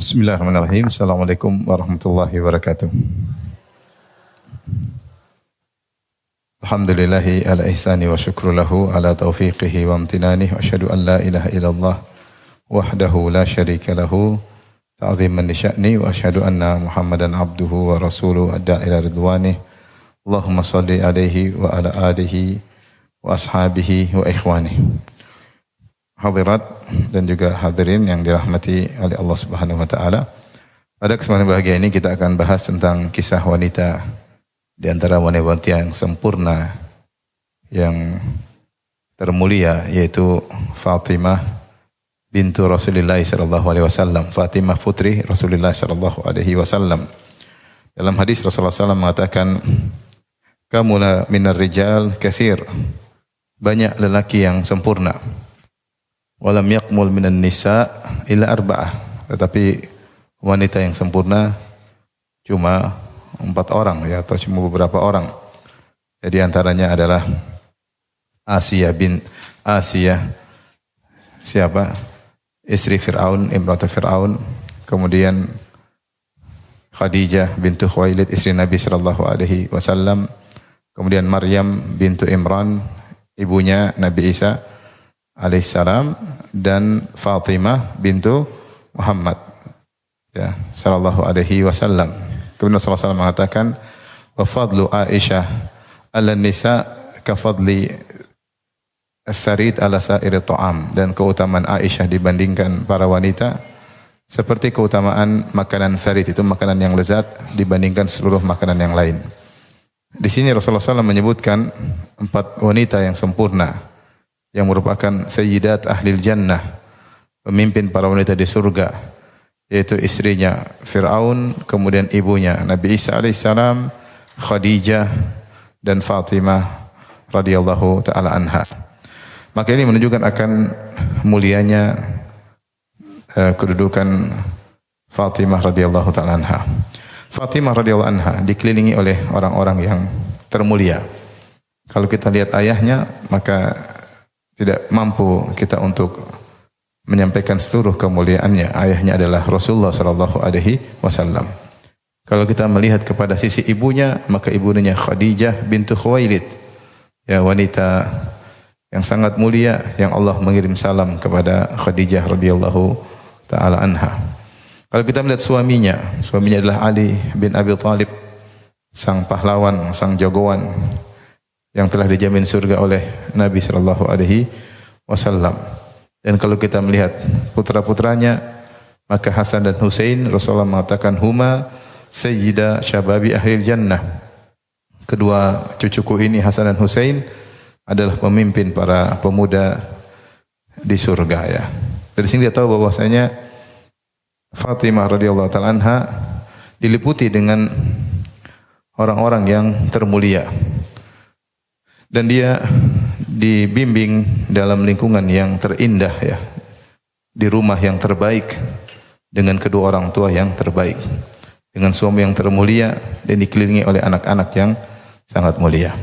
Bismillahirrahmanirrahim. Assalamualaikum warahmatullahi wabarakatuh. Alhamdulillahi ala ihsani wa syukru lahu ala taufiqihi wa amtinani wa asyhadu an la ilaha illallah wahdahu la syarika lahu ta'ziman li sya'ni wa asyhadu anna Muhammadan abduhu wa rasuluhu adda ila ridwanih. Allahumma salli alaihi wa ala alihi wa ashabihi wa ikhwani. Hadirat dan juga hadirin yang dirahmati oleh Allah Subhanahu wa taala. Pada kesempatan bahagia ini kita akan bahas tentang kisah wanita di antara wanita-wanita yang sempurna yang termulia yaitu Fatimah bintu Rasulullah sallallahu alaihi wasallam, Fatimah putri Rasulullah sallallahu alaihi wasallam. Dalam hadis Rasulullah SAW mengatakan, "Kamu minar rijal kathir." Banyak lelaki yang sempurna walam yakmul minan nisa illa arba'ah. Tetapi wanita yang sempurna cuma empat orang ya atau cuma beberapa orang. Jadi antaranya adalah Asia bin Asia siapa? Istri Fir'aun, Imratu Fir'aun. Kemudian Khadijah bintu Khuwailid, istri Nabi sallallahu alaihi wasallam. Kemudian Maryam bintu Imran, ibunya Nabi Isa alaihissalam dan Fatimah bintu Muhammad ya sallallahu alaihi wasallam. Kemudian Rasulullah SAW mengatakan wa fadlu Aisyah ala nisa ka fadli as-sarid ala sa'iri ta'am dan keutamaan Aisyah dibandingkan para wanita seperti keutamaan makanan sarid itu makanan yang lezat dibandingkan seluruh makanan yang lain. Di sini Rasulullah SAW menyebutkan empat wanita yang sempurna yang merupakan sayyidat ahli jannah, pemimpin para wanita di surga, yaitu istrinya Fir'aun, kemudian ibunya Nabi Isa alaihissalam, Khadijah dan Fatimah radhiyallahu taala anha. Maka ini menunjukkan akan mulianya uh, kedudukan Fatimah radhiyallahu taala anha. Fatimah radhiyallahu anha dikelilingi oleh orang-orang yang termulia. Kalau kita lihat ayahnya, maka tidak mampu kita untuk menyampaikan seluruh kemuliaannya. Ayahnya adalah Rasulullah sallallahu alaihi wasallam. Kalau kita melihat kepada sisi ibunya, maka ibunya Khadijah bintu Khuwailid. Ya, wanita yang sangat mulia yang Allah mengirim salam kepada Khadijah radhiyallahu taala anha. Kalau kita melihat suaminya, suaminya adalah Ali bin Abi Thalib, sang pahlawan, sang jagoan yang telah dijamin surga oleh Nabi sallallahu alaihi wasallam. Dan kalau kita melihat putra-putranya maka Hasan dan Husain Rasulullah mengatakan huma sayyida syababi ahli jannah. Kedua cucuku ini Hasan dan Husain adalah pemimpin para pemuda di surga ya. Dari sini kita tahu bahwasanya Fatimah radhiyallahu taala anha diliputi dengan orang-orang yang termulia dan dia dibimbing dalam lingkungan yang terindah ya. Di rumah yang terbaik dengan kedua orang tua yang terbaik dengan suami yang termulia dan dikelilingi oleh anak-anak yang sangat mulia.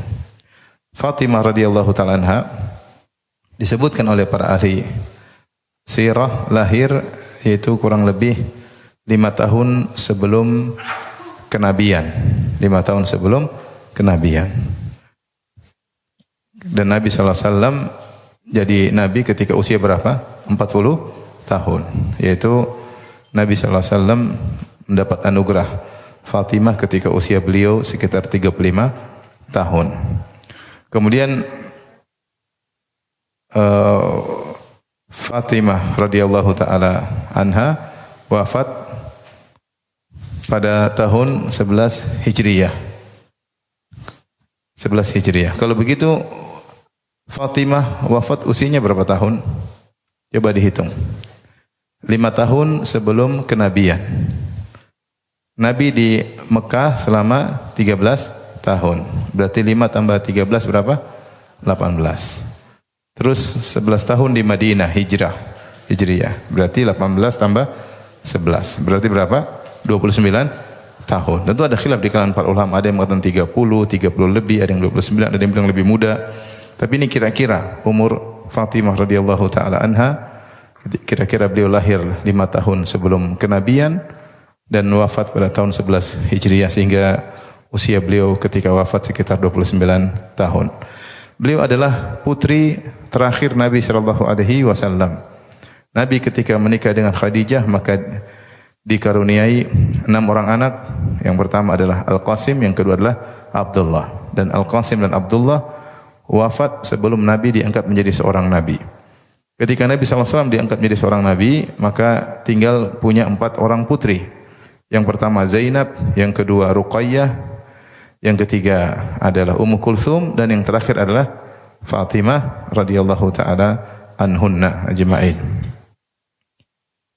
Fatimah radhiyallahu taala anha disebutkan oleh para ahli sirah lahir yaitu kurang lebih lima tahun sebelum kenabian. Lima tahun sebelum kenabian dan Nabi SAW jadi Nabi ketika usia berapa? 40 tahun. Yaitu Nabi SAW mendapat anugerah Fatimah ketika usia beliau sekitar 35 tahun. Kemudian uh, Fatimah radhiyallahu taala anha wafat pada tahun 11 Hijriyah. 11 Hijriah. Kalau begitu Fatimah wafat usianya berapa tahun? Coba dihitung. Lima tahun sebelum kenabian. Nabi di Mekah selama 13 tahun. Berarti 5 tambah 13 berapa? 18. Terus 11 tahun di Madinah hijrah. Hijriyah. Berarti 18 tambah 11. Berarti berapa? 29 tahun. Tentu ada khilaf di kalangan para ulama. Ada yang mengatakan 30, 30 lebih, ada yang 29, ada yang bilang lebih muda. Tapi ini kira-kira umur Fatimah radhiyallahu taala anha Kira-kira beliau lahir lima tahun sebelum kenabian dan wafat pada tahun 11 Hijriah sehingga usia beliau ketika wafat sekitar 29 tahun. Beliau adalah putri terakhir Nabi sallallahu alaihi wasallam. Nabi ketika menikah dengan Khadijah maka dikaruniai enam orang anak. Yang pertama adalah Al-Qasim, yang kedua adalah Abdullah. Dan Al-Qasim dan Abdullah wafat sebelum Nabi diangkat menjadi seorang Nabi. Ketika Nabi SAW diangkat menjadi seorang Nabi, maka tinggal punya empat orang putri. Yang pertama Zainab, yang kedua Ruqayyah, yang ketiga adalah Ummu Kulthum, dan yang terakhir adalah Fatimah radhiyallahu taala anhunna ajma'in.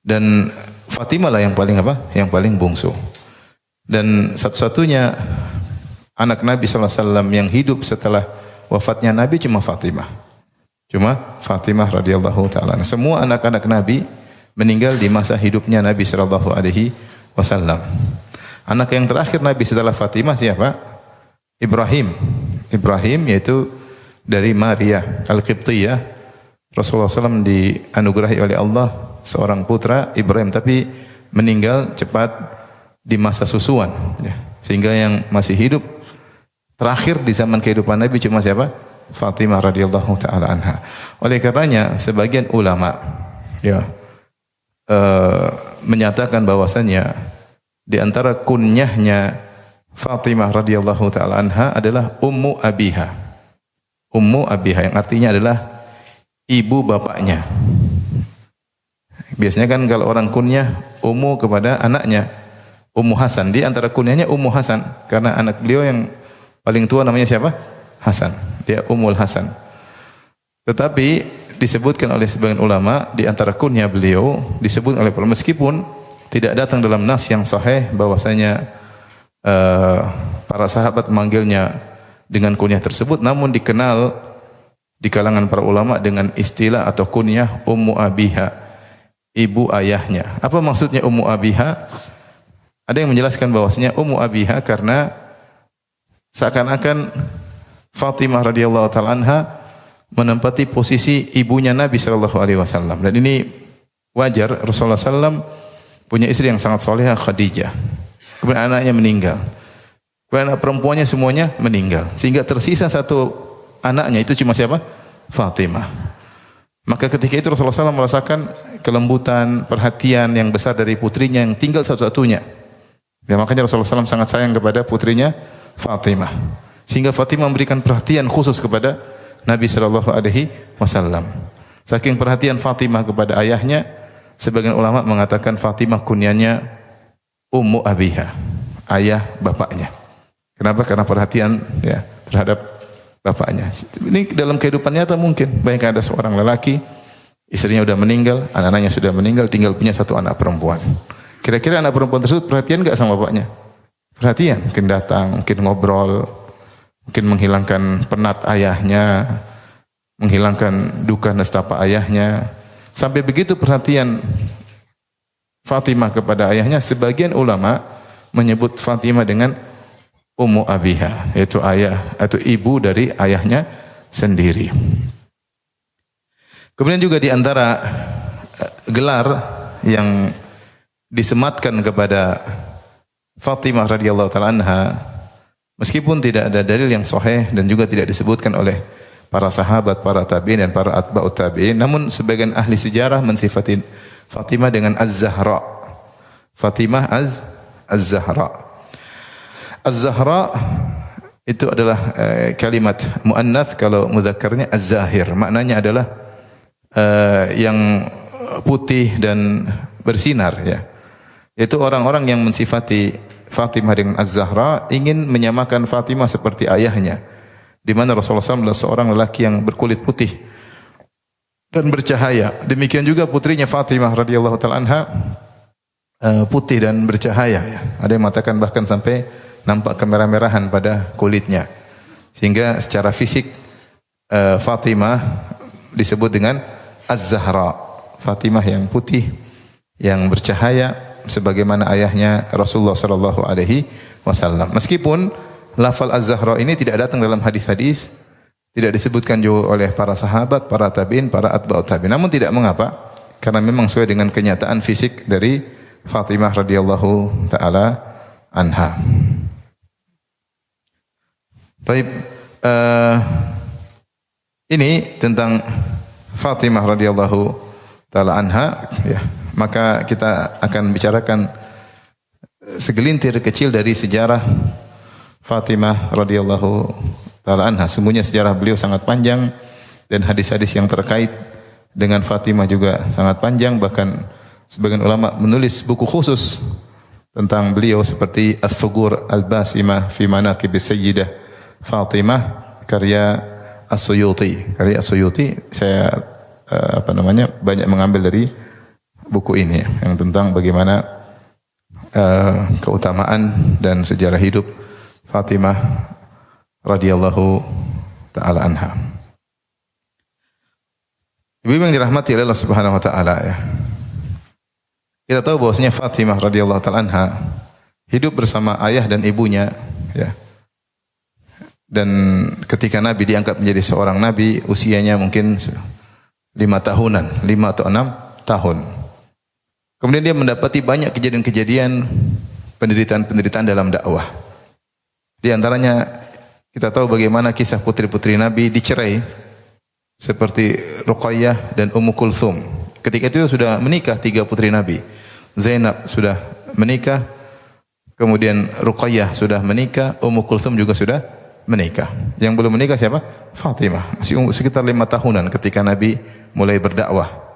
Dan Fatimah lah yang paling apa? Yang paling bungsu. Dan satu-satunya anak Nabi SAW yang hidup setelah wafatnya Nabi cuma Fatimah. Cuma Fatimah radhiyallahu taala. Semua anak-anak Nabi meninggal di masa hidupnya Nabi sallallahu alaihi wasallam. Anak yang terakhir Nabi setelah Fatimah siapa? Ibrahim. Ibrahim yaitu dari Maria Al-Qibtiyah. Rasulullah SAW dianugerahi oleh Allah seorang putra Ibrahim tapi meninggal cepat di masa susuan ya. sehingga yang masih hidup terakhir di zaman kehidupan Nabi cuma siapa? Fatimah radhiyallahu taala anha. Oleh karenanya sebagian ulama ya uh, menyatakan bahwasannya di antara kunyahnya Fatimah radhiyallahu taala anha adalah ummu abiha. Ummu abiha yang artinya adalah ibu bapaknya. Biasanya kan kalau orang kunyah ummu kepada anaknya Ummu Hasan. Di antara kunyahnya Ummu Hasan karena anak beliau yang paling tua namanya siapa? Hasan. Dia Ummul Hasan. Tetapi disebutkan oleh sebagian ulama di antara kunyah beliau disebut oleh meskipun tidak datang dalam nas yang sahih bahwasanya uh, para sahabat memanggilnya dengan kunyah tersebut namun dikenal di kalangan para ulama dengan istilah atau kunyah Ummu Abiha ibu ayahnya apa maksudnya Ummu Abiha ada yang menjelaskan bahwasanya Ummu Abiha karena seakan-akan Fatimah radhiyallahu taala anha menempati posisi ibunya Nabi sallallahu alaihi wasallam dan ini wajar Rasulullah sallam punya istri yang sangat solehah Khadijah. Kemudian anaknya meninggal. Kemudian anak perempuannya semuanya meninggal. Sehingga tersisa satu anaknya itu cuma siapa? Fatimah. Maka ketika itu Rasulullah SAW merasakan kelembutan, perhatian yang besar dari putrinya yang tinggal satu-satunya. Ya, makanya Rasulullah SAW sangat sayang kepada putrinya Fatimah. Sehingga Fatimah memberikan perhatian khusus kepada Nabi Shallallahu Alaihi Wasallam. Saking perhatian Fatimah kepada ayahnya, sebagian ulama mengatakan Fatimah kunyanya Ummu Abiha, ayah bapaknya. Kenapa? Karena perhatian ya terhadap bapaknya. Ini dalam kehidupan nyata mungkin. Banyak ada seorang lelaki, istrinya sudah meninggal, anak-anaknya sudah meninggal, tinggal punya satu anak perempuan. Kira-kira anak perempuan tersebut perhatian nggak sama bapaknya? Perhatian, mungkin datang, mungkin ngobrol, mungkin menghilangkan penat ayahnya, menghilangkan duka nestapa ayahnya. Sampai begitu perhatian Fatimah kepada ayahnya, sebagian ulama menyebut Fatimah dengan Ummu Abiha, yaitu ayah atau ibu dari ayahnya sendiri. Kemudian juga di antara eh, gelar yang disematkan kepada Fatimah radhiyallahu taala anha Meskipun tidak ada dalil yang sahih dan juga tidak disebutkan oleh para sahabat, para tabi'in dan para atba'ut tabi'in, namun sebagian ahli sejarah mensifati Fatimah dengan Az-Zahra. Fatimah Az Az-Zahra. Az-Zahra itu adalah uh, kalimat muannats kalau muzakkarnya Az-Zahir. Maknanya adalah uh, yang putih dan bersinar ya. Itu orang-orang yang mensifati Fatimah dengan Az-Zahra ingin menyamakan Fatimah seperti ayahnya. Di mana Rasulullah SAW adalah seorang lelaki yang berkulit putih dan bercahaya. Demikian juga putrinya Fatimah radhiyallahu taala anha eh, putih dan bercahaya ya. Ada yang mengatakan bahkan sampai nampak kemerah-merahan pada kulitnya. Sehingga secara fisik eh, Fatimah disebut dengan Az-Zahra. Fatimah yang putih, yang bercahaya, sebagaimana ayahnya Rasulullah sallallahu alaihi wasallam. Meskipun lafal Az-Zahra ini tidak datang dalam hadis-hadis, tidak disebutkan juga oleh para sahabat, para tabi'in, para atba'ut tabi'in. Namun tidak mengapa karena memang sesuai dengan kenyataan fisik dari Fatimah radhiyallahu taala anha. Baik, uh, ini tentang Fatimah radhiyallahu taala anha ya. Maka kita akan bicarakan segelintir kecil dari sejarah Fatimah radhiyallahu taala anha. Semuanya sejarah beliau sangat panjang dan hadis-hadis yang terkait dengan Fatimah juga sangat panjang bahkan sebagian ulama menulis buku khusus tentang beliau seperti As-Sugur Al-Basimah fi Manaqib Sayyidah Fatimah karya As-Suyuti. Karya As-Suyuti saya uh, apa namanya banyak mengambil dari buku ini yang tentang bagaimana uh, keutamaan dan sejarah hidup Fatimah radhiyallahu taala anha. Ibu yang dirahmati oleh Allah Subhanahu wa taala ya. Kita tahu bahwasanya Fatimah radhiyallahu taala anha hidup bersama ayah dan ibunya ya. Dan ketika Nabi diangkat menjadi seorang nabi, usianya mungkin lima tahunan, lima atau enam tahun. Kemudian dia mendapati banyak kejadian-kejadian penderitaan-penderitaan dalam dakwah. Di antaranya kita tahu bagaimana kisah putri-putri Nabi dicerai seperti Ruqayyah dan Ummu Kulthum. Ketika itu sudah menikah tiga putri Nabi. Zainab sudah menikah, kemudian Ruqayyah sudah menikah, Ummu Kulthum juga sudah menikah. Yang belum menikah siapa? Fatimah. Masih sekitar lima tahunan ketika Nabi mulai berdakwah.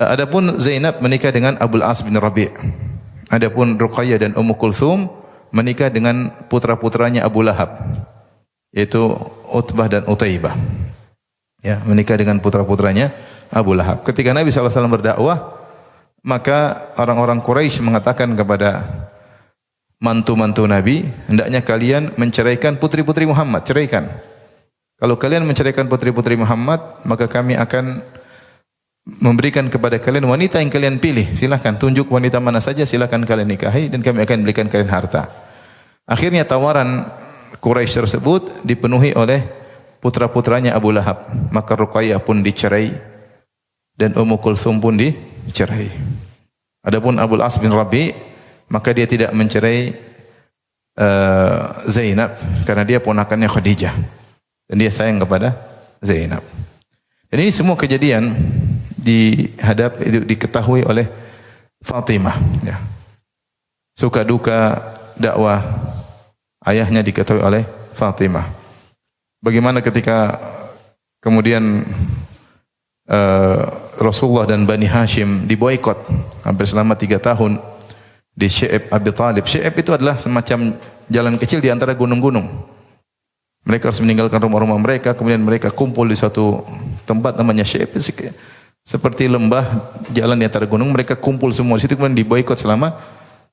Adapun Zainab menikah dengan Abdul As bin Rabi'. Adapun Ruqayyah dan Ummu Kulthum menikah dengan putra-putranya Abu Lahab yaitu Utbah dan Utaibah ya menikah dengan putra-putranya Abu Lahab. Ketika Nabi SAW berdakwah, maka orang-orang Quraisy mengatakan kepada mantu-mantu Nabi, hendaknya kalian menceraikan putri-putri Muhammad, ceraikan. Kalau kalian menceraikan putri-putri Muhammad, maka kami akan memberikan kepada kalian wanita yang kalian pilih. Silahkan tunjuk wanita mana saja, silahkan kalian nikahi dan kami akan berikan kalian harta. Akhirnya tawaran Quraisy tersebut dipenuhi oleh putra-putranya Abu Lahab. Maka Ruqayyah pun dicerai dan Ummu Kulthum pun dicerai. Adapun Abu As bin Rabi maka dia tidak mencerai uh, Zainab karena dia ponakannya Khadijah dan dia sayang kepada Zainab. Dan ini semua kejadian dihadap itu diketahui oleh Fatimah ya. Suka duka dakwah ayahnya diketahui oleh Fatimah. Bagaimana ketika kemudian uh, Rasulullah dan Bani Hashim diboykot hampir selama tiga tahun di Syi'ib Abi Talib. Syi'ib itu adalah semacam jalan kecil di antara gunung-gunung. Mereka harus meninggalkan rumah-rumah mereka, kemudian mereka kumpul di suatu tempat namanya Syi'ib. Seperti lembah jalan di antara gunung, mereka kumpul semua di situ kemudian diboykot selama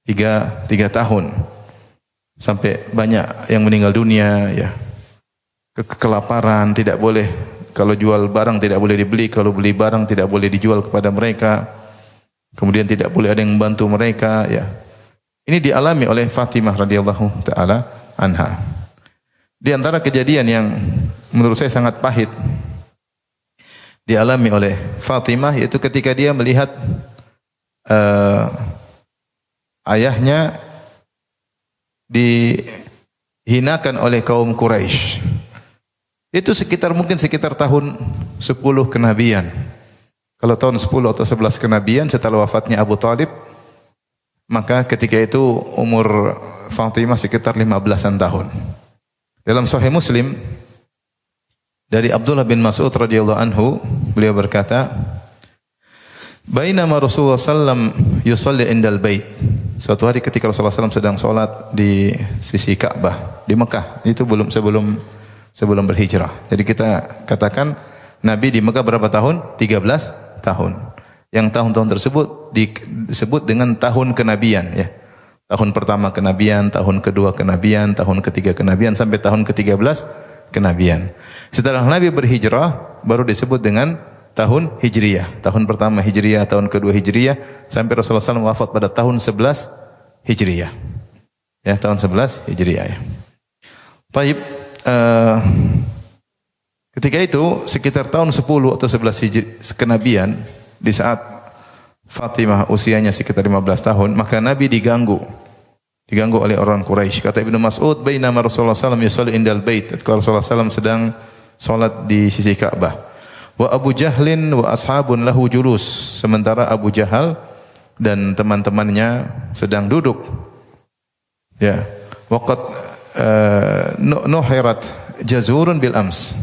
tiga, tiga tahun. Sampai banyak yang meninggal dunia, ya kelaparan, tidak boleh kalau jual barang tidak boleh dibeli, kalau beli barang tidak boleh dijual kepada mereka. Kemudian tidak boleh ada yang membantu mereka, ya. Ini dialami oleh Fatimah radhiyallahu taala anha. Di antara kejadian yang menurut saya sangat pahit dialami oleh Fatimah yaitu ketika dia melihat uh, ayahnya dihinakan oleh kaum Quraisy. Itu sekitar mungkin sekitar tahun 10 kenabian. Kalau tahun 10 atau 11 kenabian setelah wafatnya Abu Talib, maka ketika itu umur Fatimah sekitar 15-an tahun. Dalam Sahih Muslim dari Abdullah bin Mas'ud radhiyallahu anhu, beliau berkata, Bainama Rasulullah sallam yusalli indal bait. Suatu hari ketika Rasulullah sallam sedang salat di sisi Ka'bah di Mekah, itu belum sebelum sebelum berhijrah. Jadi kita katakan Nabi di Mekah berapa tahun? 13 tahun. Yang tahun-tahun tersebut disebut dengan tahun kenabian ya. Tahun pertama kenabian, tahun kedua kenabian, tahun ketiga kenabian sampai tahun ke-13 kenabian. Setelah Nabi berhijrah baru disebut dengan tahun Hijriyah. Tahun pertama Hijriyah, tahun kedua Hijriyah sampai Rasulullah SAW wafat pada tahun 11 Hijriyah. Ya, tahun 11 Hijriyah ya. Taib uh, ketika itu sekitar tahun 10 atau 11 hijri, kenabian di saat Fatimah usianya sekitar 15 tahun, maka Nabi diganggu. Diganggu oleh orang Quraisy. Kata Ibnu Mas'ud, "Bainama Rasulullah sallallahu alaihi wasallam indal bait." Ketika Rasulullah sallallahu sedang salat di sisi Ka'bah. Wa Abu Jahlin wa ashabun lahu julus. Sementara Abu Jahal dan teman-temannya sedang duduk. Ya. Waqat uh, nuhirat jazurun bil ams.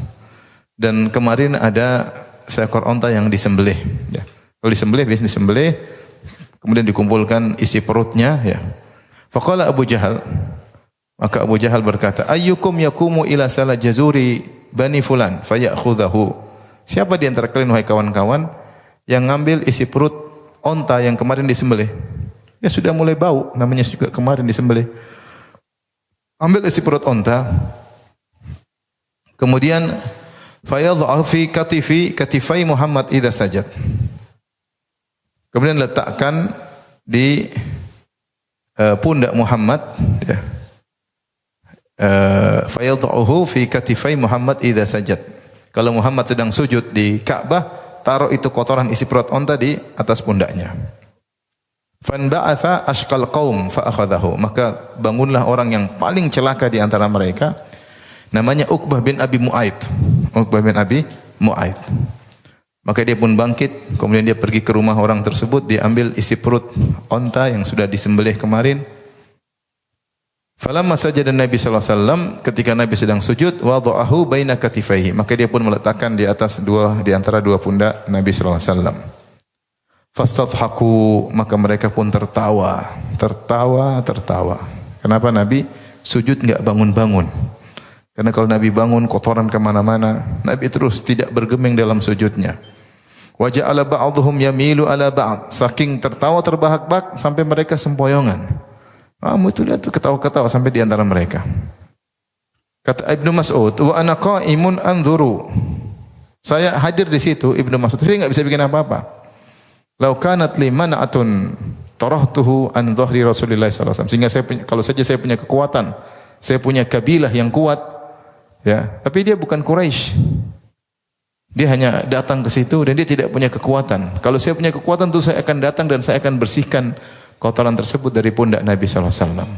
Dan kemarin ada seekor onta yang disembelih. Ya. Kalau disembelih biasanya disembelih, kemudian dikumpulkan isi perutnya. Ya. Faqala Abu Jahal, maka Abu Jahal berkata, Ayyukum yakumu ila salah jazuri bani fulan, fayakhudahu. Siapa di antara kalian, wahai kawan-kawan, yang ngambil isi perut onta yang kemarin disembelih? Ya sudah mulai bau, namanya juga kemarin disembelih. Ambil isi perut onta, kemudian fayadha'u fi katifi katifai Muhammad idza sajad. Kemudian letakkan di uh, pundak Muhammad ya. Uh, fi katifai Muhammad idza sajad. Kalau Muhammad sedang sujud di Ka'bah, taruh itu kotoran isi perut onta di atas pundaknya. Fan ba'atha ashqal qaum fa akhadahu. Maka bangunlah orang yang paling celaka di antara mereka namanya Uqbah bin Abi Mu'aid. Uqbah bin Abi Mu'aid. Maka dia pun bangkit, kemudian dia pergi ke rumah orang tersebut, dia ambil isi perut onta yang sudah disembelih kemarin. Falamma sajada Nabi sallallahu alaihi wasallam ketika Nabi sedang sujud wada'ahu baina katifaihi maka dia pun meletakkan di atas dua di antara dua pundak Nabi sallallahu alaihi wasallam. Fastadhaku maka mereka pun tertawa, tertawa, tertawa. Kenapa Nabi sujud enggak bangun-bangun? Karena kalau Nabi bangun kotoran ke mana-mana, Nabi terus tidak bergeming dalam sujudnya. Wajah ala ba'dhum yamilu ala ba'd. Saking tertawa terbahak-bahak sampai mereka sempoyongan. Kamu itu lihat tuh ketawa-ketawa sampai di antara mereka. Kata Ibnu Mas'ud, wa ana qa'imun anzuru. Saya hadir di situ Ibnu Mas'ud, tapi enggak bisa bikin apa-apa. Lau kanat li man'atun tarahtuhu an dhahri Rasulillah sallallahu alaihi wasallam. Sehingga saya punya, kalau saja saya punya kekuatan, saya punya kabilah yang kuat, Ya, tapi dia bukan Quraisy. Dia hanya datang ke situ dan dia tidak punya kekuatan. Kalau saya punya kekuatan tuh saya akan datang dan saya akan bersihkan kotoran tersebut dari pundak Nabi sallallahu alaihi wasallam.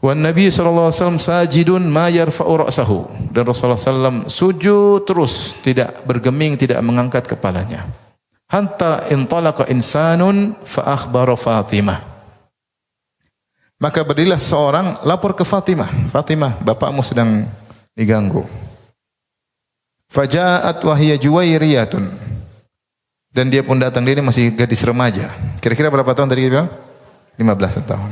Wan Nabi sallallahu alaihi wasallam sajidun ma yarfa'u ra'sahu. Dan Rasulullah sallam sujud terus, tidak bergeming, tidak mengangkat kepalanya. Hatta intalaqa insanun fa akhbara Fatimah. Maka berdirilah seorang lapor ke Fatimah. Fatimah, bapakmu sedang diganggu. Faja'at wahiyya juwairiyatun. Dan dia pun datang, dia ini masih gadis remaja. Kira-kira berapa tahun tadi dia bilang? 15 tahun.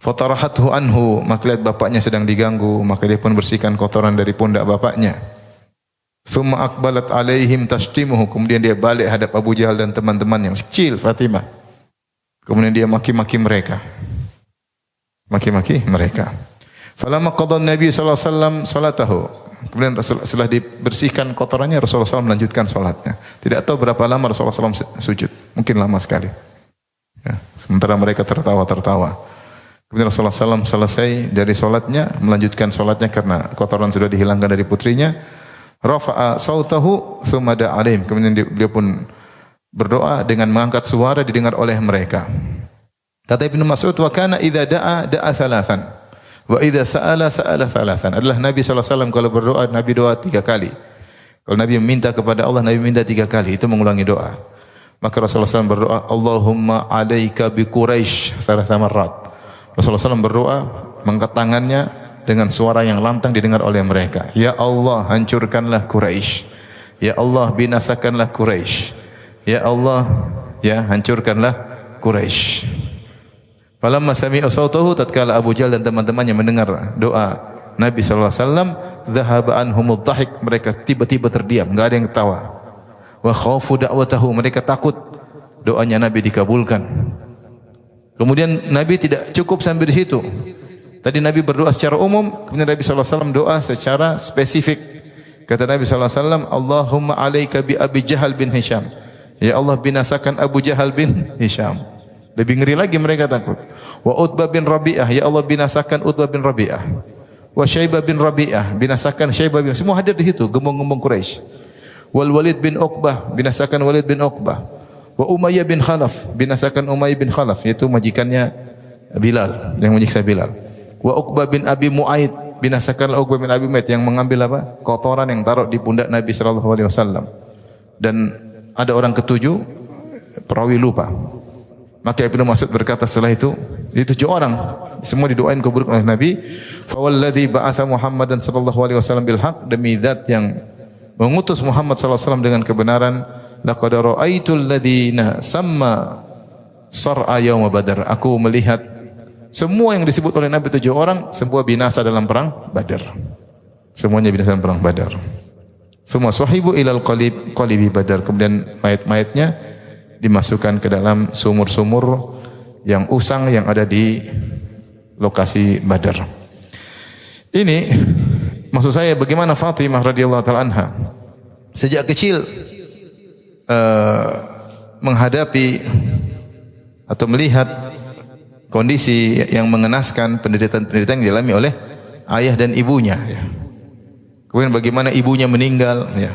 Fatarahathu anhu, maka lihat bapaknya sedang diganggu, maka dia pun bersihkan kotoran dari pundak bapaknya. Thumma akbalat alaihim tashtimuhu, kemudian dia balik hadap Abu Jahal dan teman-temannya, masih kecil Fatimah. Kemudian dia maki-maki mereka maki-maki mereka. Falamma qadha Nabi sallallahu alaihi wasallam salatahu. Kemudian setelah dibersihkan kotorannya Rasulullah SAW melanjutkan salatnya. Tidak tahu berapa lama Rasulullah SAW sujud. Mungkin lama sekali. Ya. Sementara mereka tertawa-tertawa. Kemudian Rasulullah SAW selesai dari salatnya, melanjutkan salatnya karena kotoran sudah dihilangkan dari putrinya. Rafa'a sautahu thumma alim. Kemudian dia pun berdoa dengan mengangkat suara didengar oleh mereka. Kata Ibnu Mas'ud, "Wa kana idza da'a da'a thalathan, wa idza sa'ala sa'ala thalathan." Adalah Nabi SAW kalau berdoa Nabi doa tiga kali. Kalau Nabi meminta kepada Allah, Nabi minta tiga kali. Itu mengulangi doa. Maka Rasulullah SAW berdoa, Allahumma alaika bi Quraisy salasa marrat. Rasulullah SAW berdoa, mengangkat tangannya dengan suara yang lantang didengar oleh mereka. Ya Allah, hancurkanlah Quraisy. Ya Allah, binasakanlah Quraisy. Ya Allah, ya hancurkanlah Quraisy. Falamma sami'u sautahu tatkala Abu Jahal dan teman-temannya mendengar doa Nabi sallallahu alaihi wasallam, dhahaba anhumud dhahik, mereka tiba-tiba terdiam, enggak ada yang ketawa. Wa khaufu da'watahu, mereka takut doanya Nabi dikabulkan. Kemudian Nabi tidak cukup sampai di situ. Tadi Nabi berdoa secara umum, kemudian Nabi sallallahu alaihi wasallam doa secara spesifik. Kata Nabi sallallahu alaihi wasallam, "Allahumma alaika bi Abi Jahal bin Hisham." Ya Allah binasakan Abu Jahal bin Hisham. Lebih ngeri lagi mereka takut. Wa Utbah bin Rabi'ah, ya Allah binasakan Utbah bin Rabi'ah. Wa Syaibah bin Rabi'ah, binasakan Syaibah bin Semua hadir di situ, gembong-gembong Quraisy. Wal Walid bin Uqbah, binasakan Walid bin Uqbah. Wa Umayyah bin Khalaf, binasakan Umayyah bin Khalaf, yaitu majikannya Bilal, yang menyiksa Bilal. Wa Uqbah bin Abi Muaid, binasakan Uqbah bin Abi Muaid yang mengambil apa? kotoran yang taruh di pundak Nabi sallallahu alaihi wasallam. Dan ada orang ketujuh perawi lupa. Maka Ibnu Mas'ud berkata setelah itu, itu tujuh orang semua didoain keburukan oleh Nabi. Fa walladzi ba'atha Muhammadan sallallahu alaihi wasallam bil haq demi zat yang mengutus Muhammad sallallahu alaihi dengan kebenaran laqad ra'aitul ladzina samma sar'a yaum badar. Aku melihat semua yang disebut oleh Nabi tujuh orang semua binasa dalam perang Badar. Semuanya binasa dalam perang Badar. Semua sahibu ilal qalib qalibi Badar. Kemudian mayat-mayatnya dimasukkan ke dalam sumur-sumur yang usang yang ada di lokasi Badar. Ini maksud saya bagaimana Fatimah radhiyallahu taala anha sejak kecil uh, menghadapi atau melihat kondisi yang mengenaskan penderitaan-penderitaan yang dialami oleh ayah dan ibunya ya. Kemudian bagaimana ibunya meninggal ya.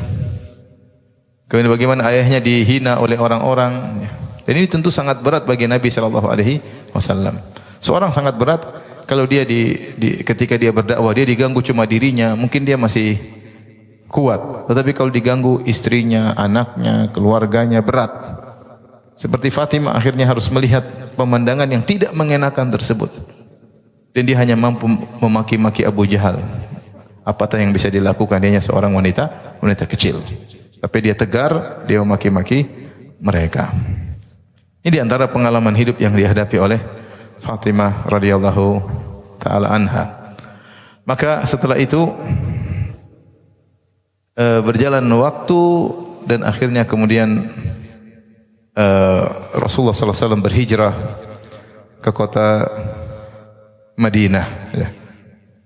Kemudian bagaimana ayahnya dihina oleh orang-orang. Dan ini tentu sangat berat bagi Nabi sallallahu alaihi wasallam. Seorang sangat berat kalau dia di, di ketika dia berdakwah dia diganggu cuma dirinya, mungkin dia masih kuat. Tetapi kalau diganggu istrinya, anaknya, keluarganya berat. Seperti Fatimah akhirnya harus melihat pemandangan yang tidak mengenakan tersebut. Dan dia hanya mampu memaki-maki Abu Jahal. Apakah yang bisa dilakukan? Dia hanya seorang wanita, wanita kecil. Tapi dia tegar, dia memaki-maki mereka. Ini di antara pengalaman hidup yang dihadapi oleh Fatimah radhiyallahu taala anha. Maka setelah itu e, berjalan waktu dan akhirnya kemudian e, Rasulullah sallallahu alaihi wasallam berhijrah ke kota Madinah ya.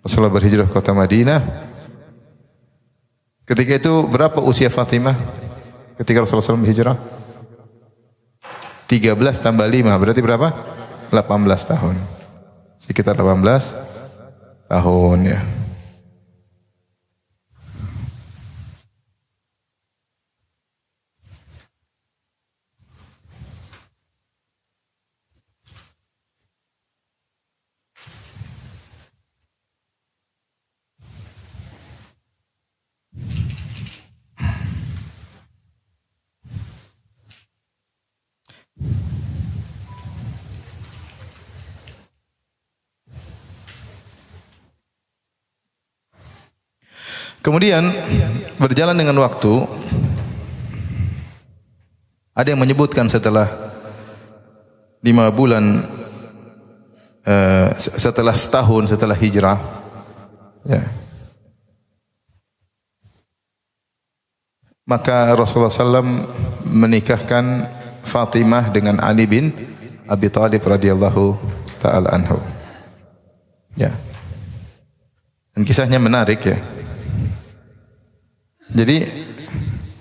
Rasulullah berhijrah ke kota Madinah. Ketika itu berapa usia Fatimah? Ketika Rasulullah SAW berhijrah? 13 tambah 5 berarti berapa? 18 tahun. Sekitar 18 tahun ya. Kemudian berjalan dengan waktu ada yang menyebutkan setelah lima bulan uh, setelah setahun setelah hijrah ya, maka Rasulullah SAW menikahkan Fatimah dengan Ali bin Abi Thalib radhiyallahu taala anhu. Ya. Dan kisahnya menarik ya. Jadi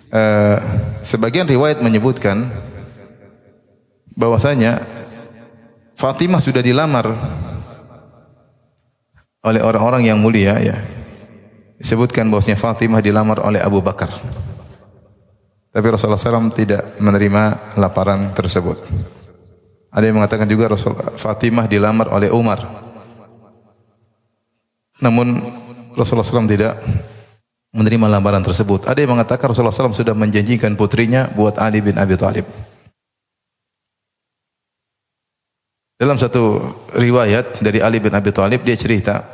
uh, sebagian riwayat menyebutkan bahwasanya Fatimah sudah dilamar oleh orang-orang yang mulia ya. Disebutkan bahwasanya Fatimah dilamar oleh Abu Bakar. Tapi Rasulullah SAW tidak menerima laparan tersebut. Ada yang mengatakan juga Rasul Fatimah dilamar oleh Umar. Namun Rasulullah SAW tidak menerima lamaran tersebut. Ada yang mengatakan Rasulullah SAW sudah menjanjikan putrinya buat Ali bin Abi Thalib. Dalam satu riwayat dari Ali bin Abi Thalib dia cerita,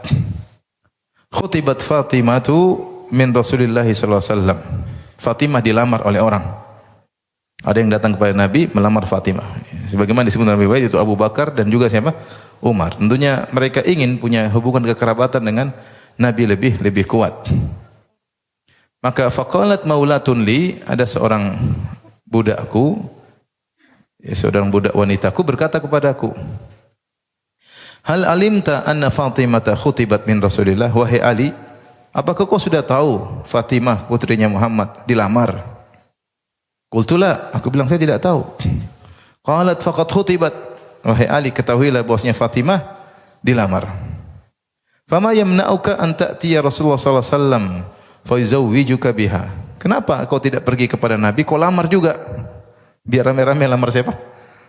"Khutibat Fatimatu min Rasulillah wasallam." Fatimah dilamar oleh orang. Ada yang datang kepada Nabi melamar Fatimah. Sebagaimana disebut dalam riwayat itu Abu Bakar dan juga siapa? Umar. Tentunya mereka ingin punya hubungan kekerabatan dengan Nabi lebih lebih kuat. Maka faqalat maulatun li, ada seorang budakku, ya, seorang budak wanitaku berkata kepadaku, Hal alimta anna Fatimah khutibat min Rasulillah wahai Ali, apakah kau sudah tahu Fatimah putrinya Muhammad dilamar? Qultula, aku bilang saya tidak tahu. Qalat faqad khutibat. Wahai Ali, ketahuilah bahwasanya Fatimah dilamar. Fama yamna'uka an ta'tiya Rasulullah sallallahu alaihi wasallam fayuzawwijuka biha. Kenapa kau tidak pergi kepada Nabi? Kau lamar juga. Biar rame-rame lamar siapa?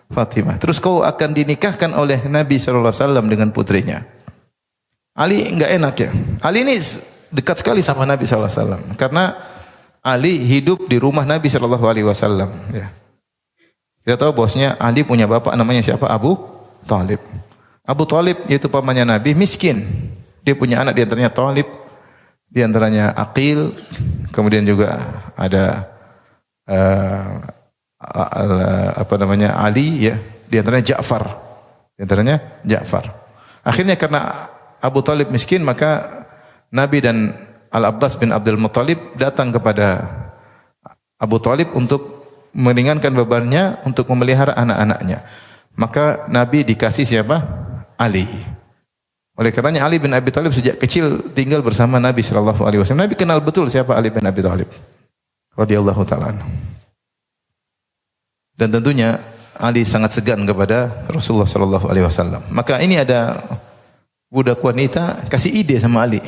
Fatimah. Terus kau akan dinikahkan oleh Nabi sallallahu alaihi wasallam dengan putrinya. Ali enggak enak ya. Ali ini dekat sekali sama Nabi sallallahu alaihi wasallam karena Ali hidup di rumah Nabi sallallahu alaihi wasallam ya. Kita tahu bosnya Ali punya bapak namanya siapa? Abu Talib. Abu Talib yaitu pamannya Nabi miskin. Dia punya anak di antaranya Talib, di antaranya Aqil, kemudian juga ada uh, apa namanya Ali ya, di antaranya Ja'far. Di antaranya Ja'far. Akhirnya karena Abu Talib miskin maka Nabi dan Al-Abbas bin Abdul Muttalib datang kepada Abu Talib untuk meringankan bebannya untuk memelihara anak-anaknya. Maka Nabi dikasih siapa? Ali. Oleh karenanya Ali bin Abi Thalib sejak kecil tinggal bersama Nabi Shallallahu Alaihi Wasallam. Nabi kenal betul siapa Ali bin Abi Thalib, radhiyallahu taala. Dan tentunya Ali sangat segan kepada Rasulullah Shallallahu Alaihi Wasallam. Maka ini ada budak wanita kasih ide sama Ali.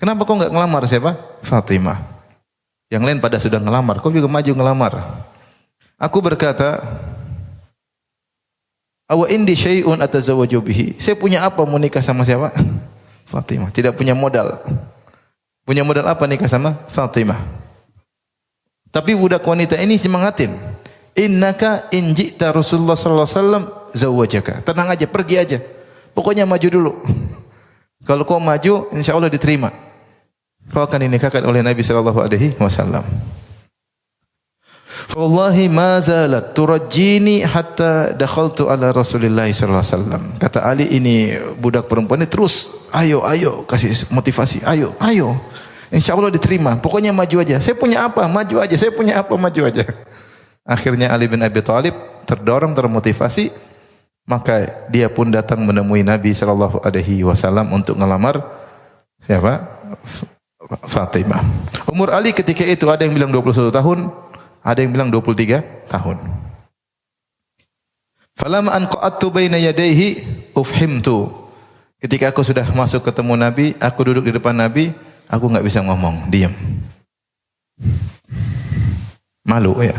Kenapa kau nggak ngelamar siapa? Fatimah. Yang lain pada sudah ngelamar, kau juga maju ngelamar. Aku berkata, Awa indi syai'un atazawwaju bihi. Saya punya apa mau nikah sama siapa? Fatimah. Tidak punya modal. Punya modal apa nikah sama Fatimah? Tapi budak wanita ini semangatin. Innaka in ji'ta Rasulullah sallallahu alaihi wasallam zawwajaka. Tenang aja, pergi aja. Pokoknya maju dulu. Kalau kau maju, insya Allah diterima. Kau akan dinikahkan oleh Nabi sallallahu alaihi wasallam. Wallahi ma zalat turajjini hatta dakhaltu ala Rasulillah sallallahu alaihi wasallam. Kata Ali ini budak perempuan ini terus ayo ayo kasih motivasi, ayo ayo. Insya Allah diterima. Pokoknya maju aja. Saya punya apa? Maju aja. Saya punya apa? Maju aja. Akhirnya Ali bin Abi Thalib terdorong termotivasi maka dia pun datang menemui Nabi sallallahu alaihi wasallam untuk ngelamar siapa? Fatimah. Umur Ali ketika itu ada yang bilang 21 tahun, ada yang bilang 23 tahun. Falam an qa'attu baina yadayhi ufhimtu. Ketika aku sudah masuk ketemu Nabi, aku duduk di depan Nabi, aku enggak bisa ngomong, diam. Malu ya.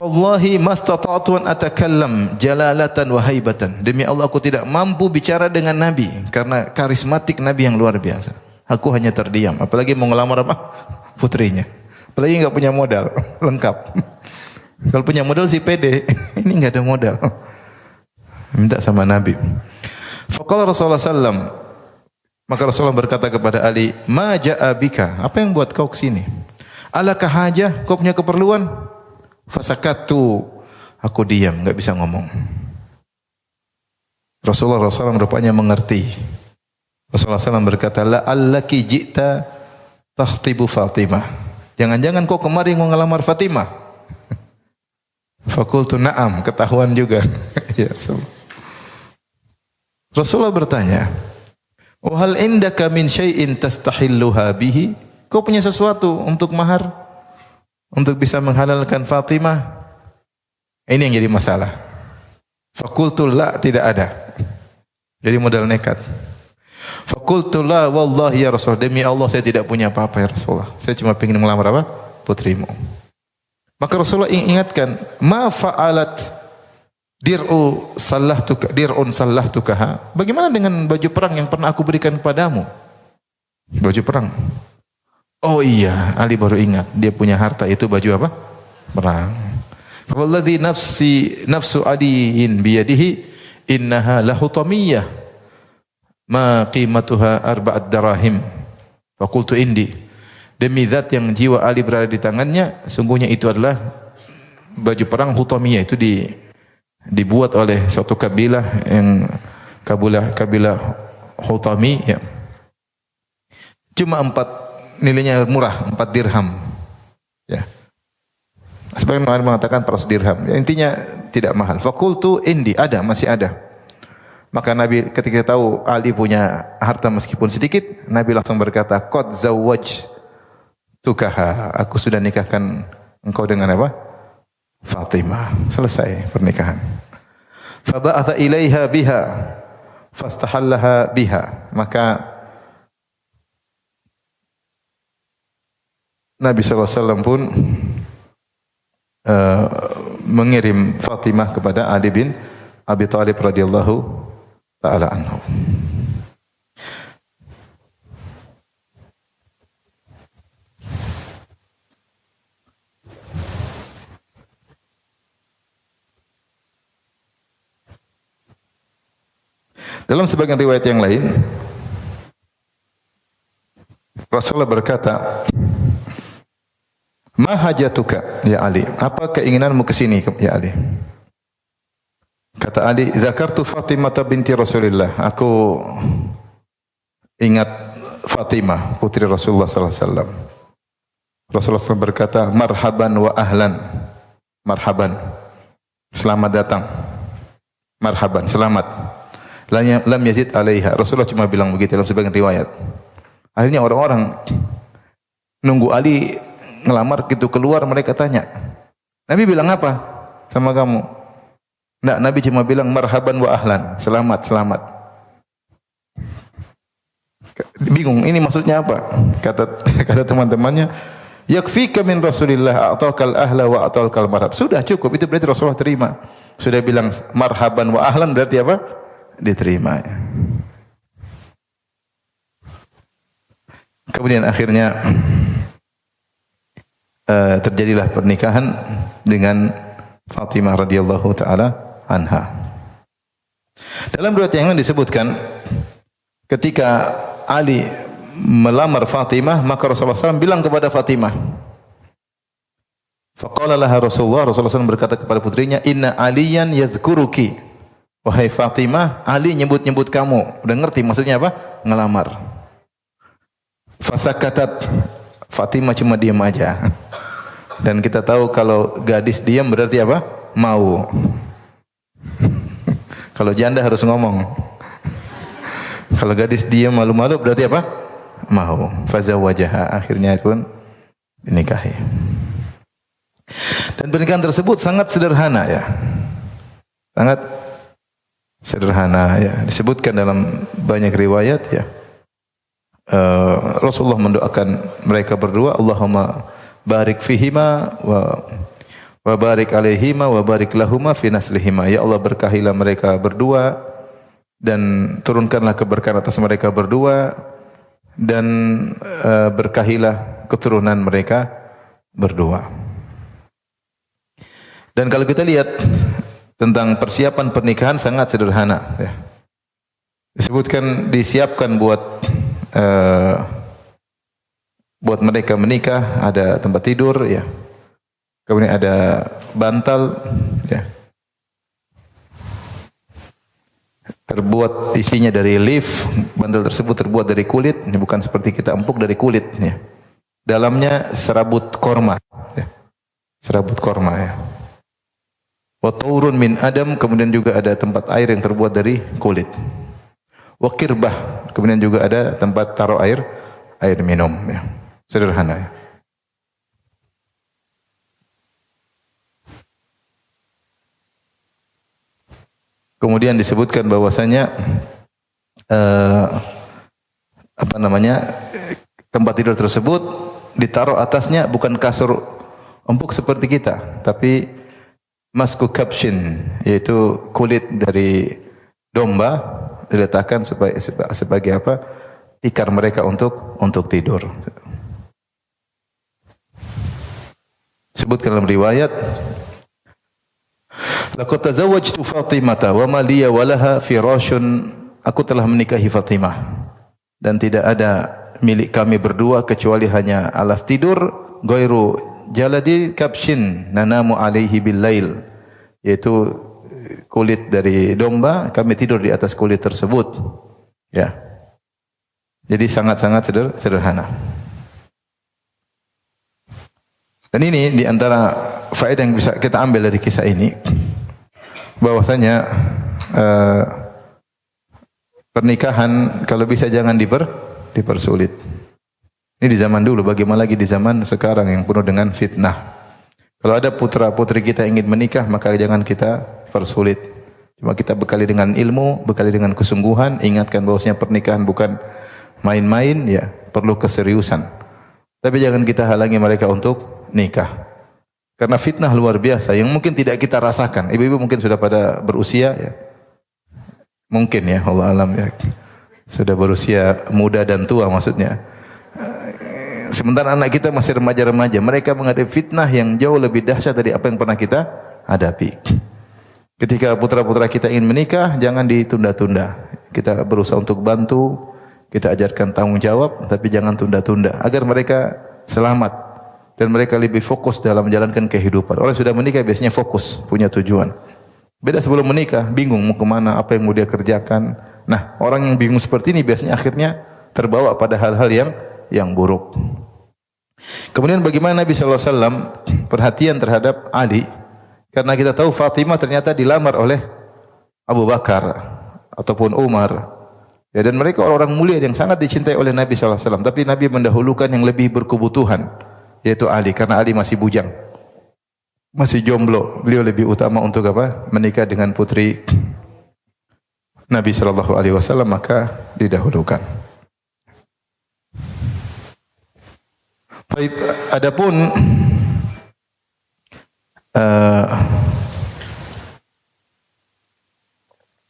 Wallahi mastata'tu an atakallam jalalatan wa haibatan. Demi Allah aku tidak mampu bicara dengan Nabi karena karismatik Nabi yang luar biasa. Aku hanya terdiam, apalagi mau ngelamar apa? Putrinya. Apalagi nggak punya modal, lengkap. Kalau punya modal sih pede, ini nggak ada modal. Minta sama Nabi. Faqala Rasulullah sallam, maka Rasulullah berkata kepada Ali, "Ma ja'a bika? Apa yang buat kau ke sini? Alakah hajah? Kau punya keperluan?" Fasakatu. Aku diam, nggak bisa ngomong. Rasulullah SAW rupanya mengerti. Rasulullah SAW berkata, La allaki ji'ta takhtibu Fatimah. Jangan-jangan kau kemarin mau ngelamar Fatimah? Fakultu na'am, ketahuan juga. ya Rasulullah. Rasulullah bertanya, "Wahal indaka min syai'in tastahilluha bihi?" Kau punya sesuatu untuk mahar? Untuk bisa menghalalkan Fatimah? Ini yang jadi masalah. Fakultu la tidak ada. Jadi modal nekat. Fakultu la wallahi ya Rasul. Demi Allah saya tidak punya apa-apa ya Rasulullah. Saya cuma ingin melamar apa? Putrimu. Maka Rasulullah ingatkan, ma fa'alat dir'u sallahtuka dir'un sallahtukaha. Bagaimana dengan baju perang yang pernah aku berikan kepadamu? Baju perang. Oh iya, Ali baru ingat dia punya harta itu baju apa? Perang. Walladhi nafsi nafsu aliin biyadihi innaha lahutamiyah ma qimatuha arba'at darahim. Fakultu indi. Demi zat yang jiwa Ali berada di tangannya, sungguhnya itu adalah baju perang Hutamiyah itu di dibuat oleh suatu kabilah yang kabilah kabilah Hutami ya. Cuma empat nilainya murah, empat dirham. Ya. Sebagian mengatakan 100 dirham. Ya, intinya tidak mahal. Fakultu indi ada, masih ada. Maka Nabi ketika tahu Ali punya harta meskipun sedikit, Nabi langsung berkata, "Qad zawwaj tukaha." Aku sudah nikahkan engkau dengan apa? Fatimah. Selesai pernikahan. Faba'atha ilaiha biha fastahallaha biha. Maka Nabi SAW pun uh, mengirim Fatimah kepada Ali bin Abi Thalib radhiyallahu taala anhu. Dalam sebagian riwayat yang lain, Rasulullah berkata, "Ma hajatuka ya Ali? Apa keinginanmu ke sini ya Ali?" Kata Ali, "Zakartu Fatimah binti Rasulullah. Aku ingat Fatimah putri Rasulullah sallallahu alaihi wasallam." Rasulullah SAW berkata, "Marhaban wa ahlan." Marhaban. Selamat datang. Marhaban, selamat lam yazid alaiha. Rasulullah cuma bilang begitu dalam sebagian riwayat. Akhirnya orang-orang nunggu Ali ngelamar gitu keluar mereka tanya. Nabi bilang apa sama kamu? Enggak, Nabi cuma bilang marhaban wa ahlan. Selamat, selamat. Bingung, ini maksudnya apa? Kata kata teman-temannya, yakfika min Rasulillah a'taqal ahla wa a'taqal marhab. Sudah cukup, itu berarti Rasulullah terima. Sudah bilang marhaban wa ahlan berarti apa? diterima. Kemudian akhirnya uh, terjadilah pernikahan dengan Fatimah radhiyallahu taala anha. Dalam riwayat yang lain disebutkan ketika Ali melamar Fatimah maka Rasulullah SAW bilang kepada Fatimah Faqala laha Rasulullah Rasulullah SAW berkata kepada putrinya inna aliyan yadhkuruki Wahai Fatimah, Ali nyebut-nyebut kamu. Udah ngerti maksudnya apa? Ngelamar. Fasakatat. Fatimah cuma diam aja. Dan kita tahu kalau gadis diam berarti apa? Mau. kalau janda harus ngomong. kalau gadis diam malu-malu berarti apa? Mau. Fazawajah. Akhirnya pun dinikahi. Dan pernikahan tersebut sangat sederhana ya. Sangat sederhana ya disebutkan dalam banyak riwayat ya uh, Rasulullah mendoakan mereka berdua Allahumma barik fihima wa wa barik alaihima wa barik lahuma fi naslihima ya Allah berkahilah mereka berdua dan turunkanlah keberkahan atas mereka berdua dan uh, berkahilah keturunan mereka berdua dan kalau kita lihat tentang persiapan pernikahan sangat sederhana. Ya. Disebutkan disiapkan buat uh, buat mereka menikah ada tempat tidur, ya. Kemudian ada bantal, ya. Terbuat isinya dari lift, bantal tersebut terbuat dari kulit, ini bukan seperti kita empuk dari kulit, ya. Dalamnya serabut korma, ya. serabut korma, ya. Wa taurun min adam, kemudian juga ada tempat air yang terbuat dari kulit. Wa kirbah, kemudian juga ada tempat taruh air, air minum. Ya. Sederhana ya. Kemudian disebutkan bahwasanya uh, apa namanya tempat tidur tersebut ditaruh atasnya bukan kasur empuk seperti kita, tapi masku kapshin yaitu kulit dari domba diletakkan sebagai sebagai apa tikar mereka untuk untuk tidur. Sebutkan dalam riwayat Laqad tazawwajtu Fatimata wa ma liya wa laha firashun. Aku telah menikahi Fatimah. Dan tidak ada milik kami berdua kecuali hanya alas tidur ghairu jaladi kapshin nanamu alaihi bil lail yaitu kulit dari domba kami tidur di atas kulit tersebut. Ya. Jadi sangat-sangat sederhana. Dan ini di antara faedah yang bisa kita ambil dari kisah ini bahwasanya eh, pernikahan kalau bisa jangan diper dipersulit ini di zaman dulu, bagaimana lagi di zaman sekarang yang penuh dengan fitnah. Kalau ada putra-putri kita ingin menikah, maka jangan kita persulit. Cuma kita bekali dengan ilmu, bekali dengan kesungguhan, ingatkan bahwasanya pernikahan bukan main-main, ya perlu keseriusan. Tapi jangan kita halangi mereka untuk nikah. Karena fitnah luar biasa yang mungkin tidak kita rasakan. Ibu-ibu mungkin sudah pada berusia ya. Mungkin ya, Allah alam ya. Sudah berusia muda dan tua maksudnya. Sementara anak kita masih remaja-remaja, mereka menghadapi fitnah yang jauh lebih dahsyat dari apa yang pernah kita hadapi. Ketika putra-putra kita ingin menikah, jangan ditunda-tunda. Kita berusaha untuk bantu, kita ajarkan tanggung jawab, tapi jangan tunda-tunda agar mereka selamat dan mereka lebih fokus dalam menjalankan kehidupan. Orang sudah menikah biasanya fokus, punya tujuan. Beda sebelum menikah, bingung mau ke mana, apa yang mau dia kerjakan. Nah, orang yang bingung seperti ini biasanya akhirnya terbawa pada hal-hal yang yang buruk. Kemudian bagaimana Nabi alaihi wasallam perhatian terhadap Ali? Karena kita tahu Fatimah ternyata dilamar oleh Abu Bakar ataupun Umar Ya, dan mereka orang-orang mulia yang sangat dicintai oleh Nabi SAW. Tapi Nabi mendahulukan yang lebih berkebutuhan, yaitu Ali. Karena Ali masih bujang. Masih jomblo. Beliau lebih utama untuk apa? Menikah dengan putri Nabi Shallallahu Alaihi Wasallam maka didahulukan. Baik, adapun uh,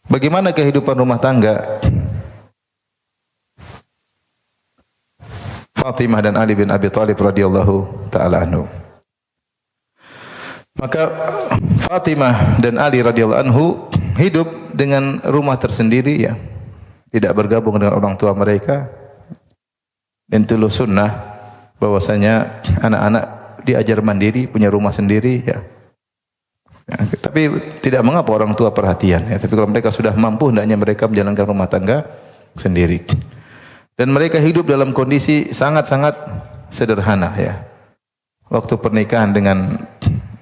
bagaimana kehidupan rumah tangga Fatimah dan Ali bin Abi Thalib radhiyallahu taala anhu. Maka Fatimah dan Ali radhiyallahu anhu hidup dengan rumah tersendiri ya. Tidak bergabung dengan orang tua mereka. Dan itu sunnah bahwasanya anak-anak diajar mandiri, punya rumah sendiri ya. ya. Tapi tidak mengapa orang tua perhatian ya. Tapi kalau mereka sudah mampu hendaknya mereka menjalankan rumah tangga sendiri. Dan mereka hidup dalam kondisi sangat-sangat sederhana ya. Waktu pernikahan dengan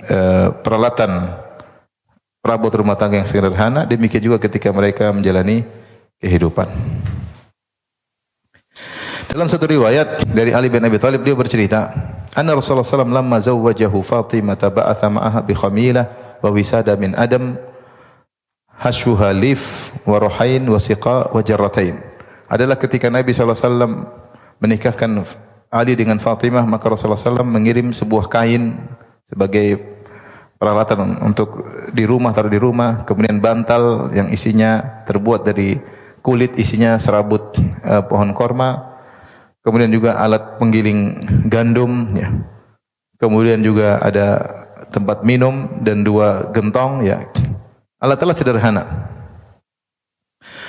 e, peralatan perabot rumah tangga yang sederhana, demikian juga ketika mereka menjalani kehidupan. Dalam satu riwayat dari Ali bin Abi Thalib dia bercerita, anna Rasulullah SAW lamma zawwajahu Fatimah ba'atha ma'aha bi khamilah wa wisada min adam hashuha lif wa ruhain wa siqa wa jarratain adalah ketika Nabi SAW menikahkan Ali dengan Fatimah, maka Rasulullah SAW mengirim sebuah kain sebagai peralatan untuk di rumah, taruh di rumah, kemudian bantal yang isinya terbuat dari kulit, isinya serabut uh, pohon korma, kemudian juga alat penggiling gandum, ya. kemudian juga ada tempat minum dan dua gentong, ya. Alat-alat sederhana.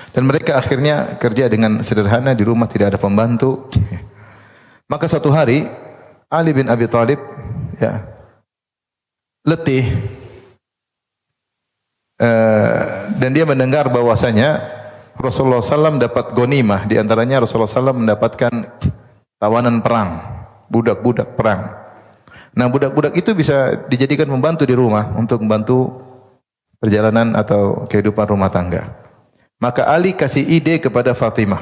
Dan mereka akhirnya kerja dengan sederhana di rumah tidak ada pembantu. Maka satu hari Ali bin Abi Thalib ya letih uh, dan dia mendengar bahwasanya Rasulullah SAW dapat gonimah di antaranya Rasulullah SAW mendapatkan tawanan perang budak-budak perang. Nah budak-budak itu bisa dijadikan pembantu di rumah untuk membantu perjalanan atau kehidupan rumah tangga. Maka Ali kasih ide kepada Fatimah.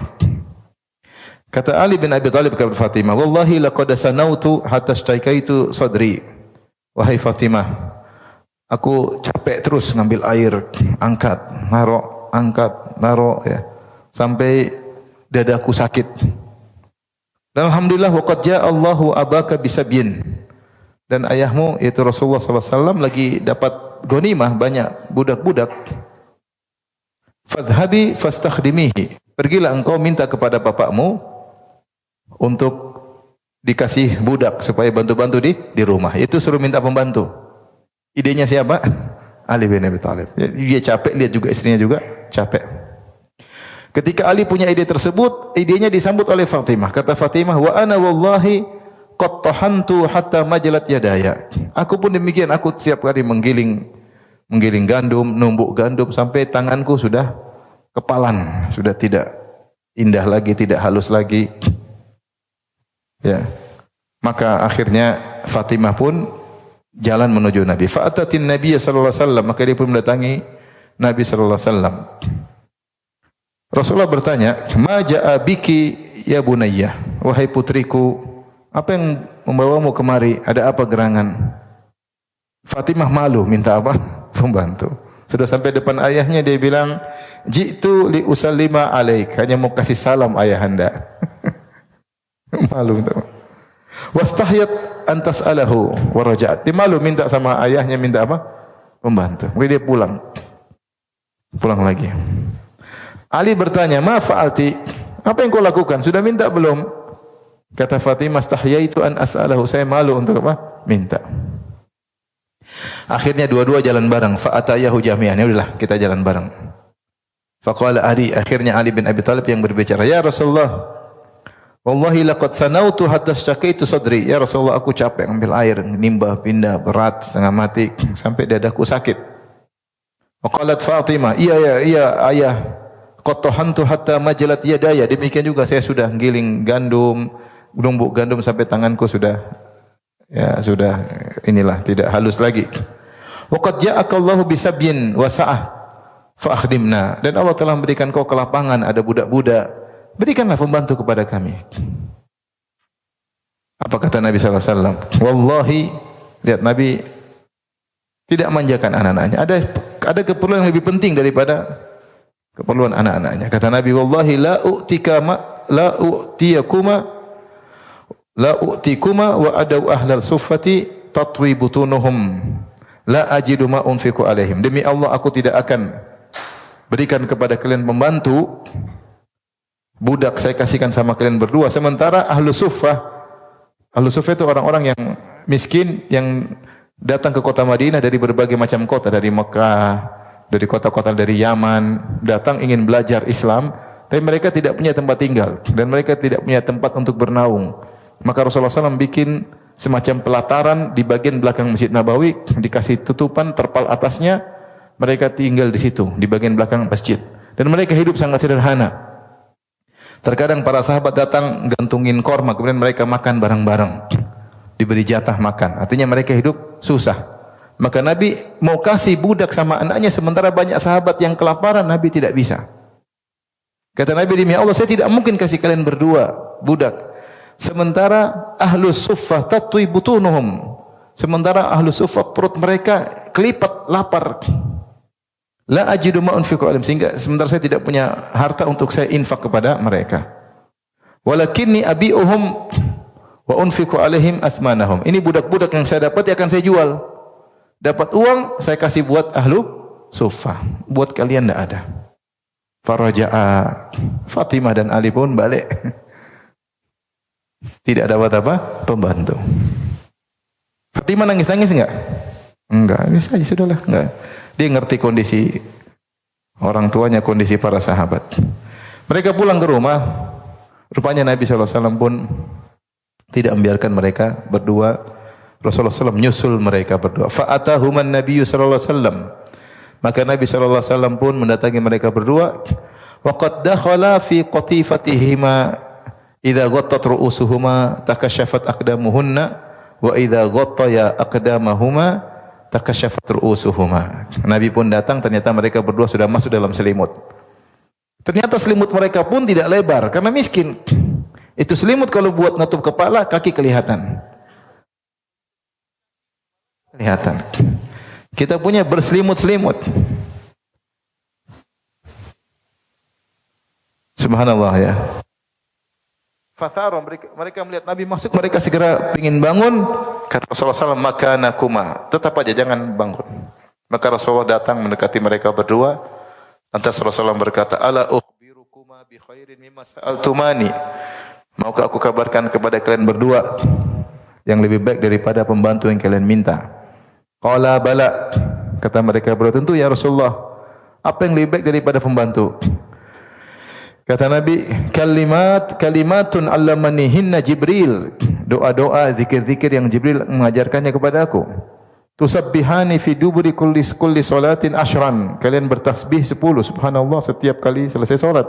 Kata Ali bin Abi Thalib kepada Fatimah, "Wallahi laqad sanautu hatta itu sadri." Wahai Fatimah, aku capek terus ngambil air, angkat, narok, angkat, narok ya. Sampai dadaku sakit. Dan alhamdulillah waqad ja'a Allahu abaka bisabyin. Dan ayahmu yaitu Rasulullah SAW lagi dapat gonimah banyak budak-budak Fadhhabi fastakhdimihi. Pergilah engkau minta kepada bapakmu untuk dikasih budak supaya bantu-bantu di di rumah. Itu suruh minta pembantu. Idenya siapa? Ali bin Abi Thalib. Dia capek, lihat juga istrinya juga capek. Ketika Ali punya ide tersebut, idenya disambut oleh Fatimah. Kata Fatimah, "Wa ana wallahi qad hatta majalat yadaya." Aku pun demikian, aku setiap kali menggiling menggiling gandum, numbuk gandum sampai tanganku sudah kepalan, sudah tidak indah lagi, tidak halus lagi. Ya. Maka akhirnya Fatimah pun jalan menuju Nabi. Fa'atatin Nabi sallallahu alaihi wasallam, maka dia pun mendatangi Nabi sallallahu alaihi wasallam. Rasulullah bertanya, "Ma ja'a biki ya bunayya?" Wahai putriku, apa yang membawamu kemari? Ada apa gerangan? Fatimah malu minta apa? Pembantu. Sudah sampai depan ayahnya dia bilang, "Jitu li usallima alaik." Hanya mau kasih salam ayahanda. Malu minta. Wastahyat antas alahu warajat. Dia malu minta sama ayahnya minta apa? Pembantu. Kemudian dia pulang. Pulang lagi. Ali bertanya, "Ma fa'alti?" Apa yang kau lakukan? Sudah minta belum? Kata Fatimah, "Stahyaitu an as'alahu." Saya malu untuk apa? Minta. Akhirnya dua-dua jalan bareng. Fa'atayahu jami'an. Ya udahlah, kita jalan bareng. Faqala Ali, akhirnya Ali bin Abi Thalib yang berbicara, "Ya Rasulullah, wallahi laqad sanautu hatta syakaitu sadri." Ya Rasulullah, aku capek ambil air, nimbah pindah berat setengah mati sampai dadaku sakit. Waqalat Fatimah, "Iya ya, iya ayah, qad tahantu hatta majalat yadaya." Demikian juga saya sudah giling gandum, numbuk gandum sampai tanganku sudah ya sudah inilah tidak halus lagi. Waqad ja'aka Allahu bisabyin wa sa'ah fa akhdimna. Dan Allah telah memberikan kau kelapangan, ada budak-budak. Berikanlah pembantu kepada kami. Apa kata Nabi sallallahu alaihi wasallam? Wallahi, lihat Nabi tidak manjakan anak-anaknya. Ada ada keperluan yang lebih penting daripada keperluan anak-anaknya. Kata Nabi, "Wallahi la u'tika ma la u'tiyakuma La u'tikuma wa adau ahlal suffati tatwi butunuhum. La ajidu ma unfiku alaihim. Demi Allah aku tidak akan berikan kepada kalian pembantu. Budak saya kasihkan sama kalian berdua. Sementara ahlu suffah ahlu suffah itu orang-orang yang miskin yang datang ke kota Madinah dari berbagai macam kota. Dari Mekah dari kota-kota dari Yaman datang ingin belajar Islam tapi mereka tidak punya tempat tinggal. Dan mereka tidak punya tempat untuk bernaung maka Rasulullah SAW bikin semacam pelataran di bagian belakang Masjid Nabawi, dikasih tutupan terpal atasnya, mereka tinggal di situ, di bagian belakang masjid. Dan mereka hidup sangat sederhana. Terkadang para sahabat datang gantungin korma, kemudian mereka makan bareng-bareng. Diberi jatah makan. Artinya mereka hidup susah. Maka Nabi mau kasih budak sama anaknya sementara banyak sahabat yang kelaparan, Nabi tidak bisa. Kata Nabi demi Allah, saya tidak mungkin kasih kalian berdua budak. Sementara ahlu suffah tatwi butunuhum. Sementara ahlu suffah perut mereka kelipat lapar. La ajidu ma unfiqu alim sehingga sementara saya tidak punya harta untuk saya infak kepada mereka. Walakinni abi'uhum wa unfiqu alaihim athmanahum. Ini budak-budak yang saya dapat akan saya jual. Dapat uang saya kasih buat ahlu suffah. Buat kalian tidak ada. Faraja'a Fatimah dan Ali pun balik. Tidak dapat apa? Pembantu. Fatimah nangis-nangis enggak? Enggak, bisa aja sudahlah, enggak. Dia ngerti kondisi orang tuanya, kondisi para sahabat. Mereka pulang ke rumah, rupanya Nabi SAW pun tidak membiarkan mereka berdua. Rasulullah SAW menyusul mereka berdua. Fa'atahuman Nabi SAW. Maka Nabi SAW pun mendatangi mereka berdua. Waqad dakhala fi qatifatihima Idza ghattat ru'usuhuma takasyafat aqdamuhunna wa idza ghattaya aqdamahuma takasyafat ru'usuhuma. Nabi pun datang ternyata mereka berdua sudah masuk dalam selimut. Ternyata selimut mereka pun tidak lebar karena miskin. Itu selimut kalau buat nutup kepala, kaki kelihatan. Kelihatan. Kita punya berselimut-selimut. Subhanallah ya. Fatharon mereka, melihat Nabi masuk, mereka segera ingin bangun. Kata Rasulullah SAW, maka nakuma, tetap aja jangan bangun. Maka Rasulullah datang mendekati mereka berdua. Lantas Rasulullah berkata, Ala ukhbirukuma bi khairin mimma sa'altumani. Maukah aku kabarkan kepada kalian berdua yang lebih baik daripada pembantu yang kalian minta? Qala bala. Kata mereka berdua, tentu ya Rasulullah. Apa yang lebih baik daripada pembantu? Kata Nabi, kalimat kalimatun allamanihinna Jibril. Doa-doa, zikir-zikir yang Jibril mengajarkannya kepada aku. Tusabbihani fi duburi kulli kulli salatin ashran. Kalian bertasbih 10 subhanallah setiap kali selesai salat.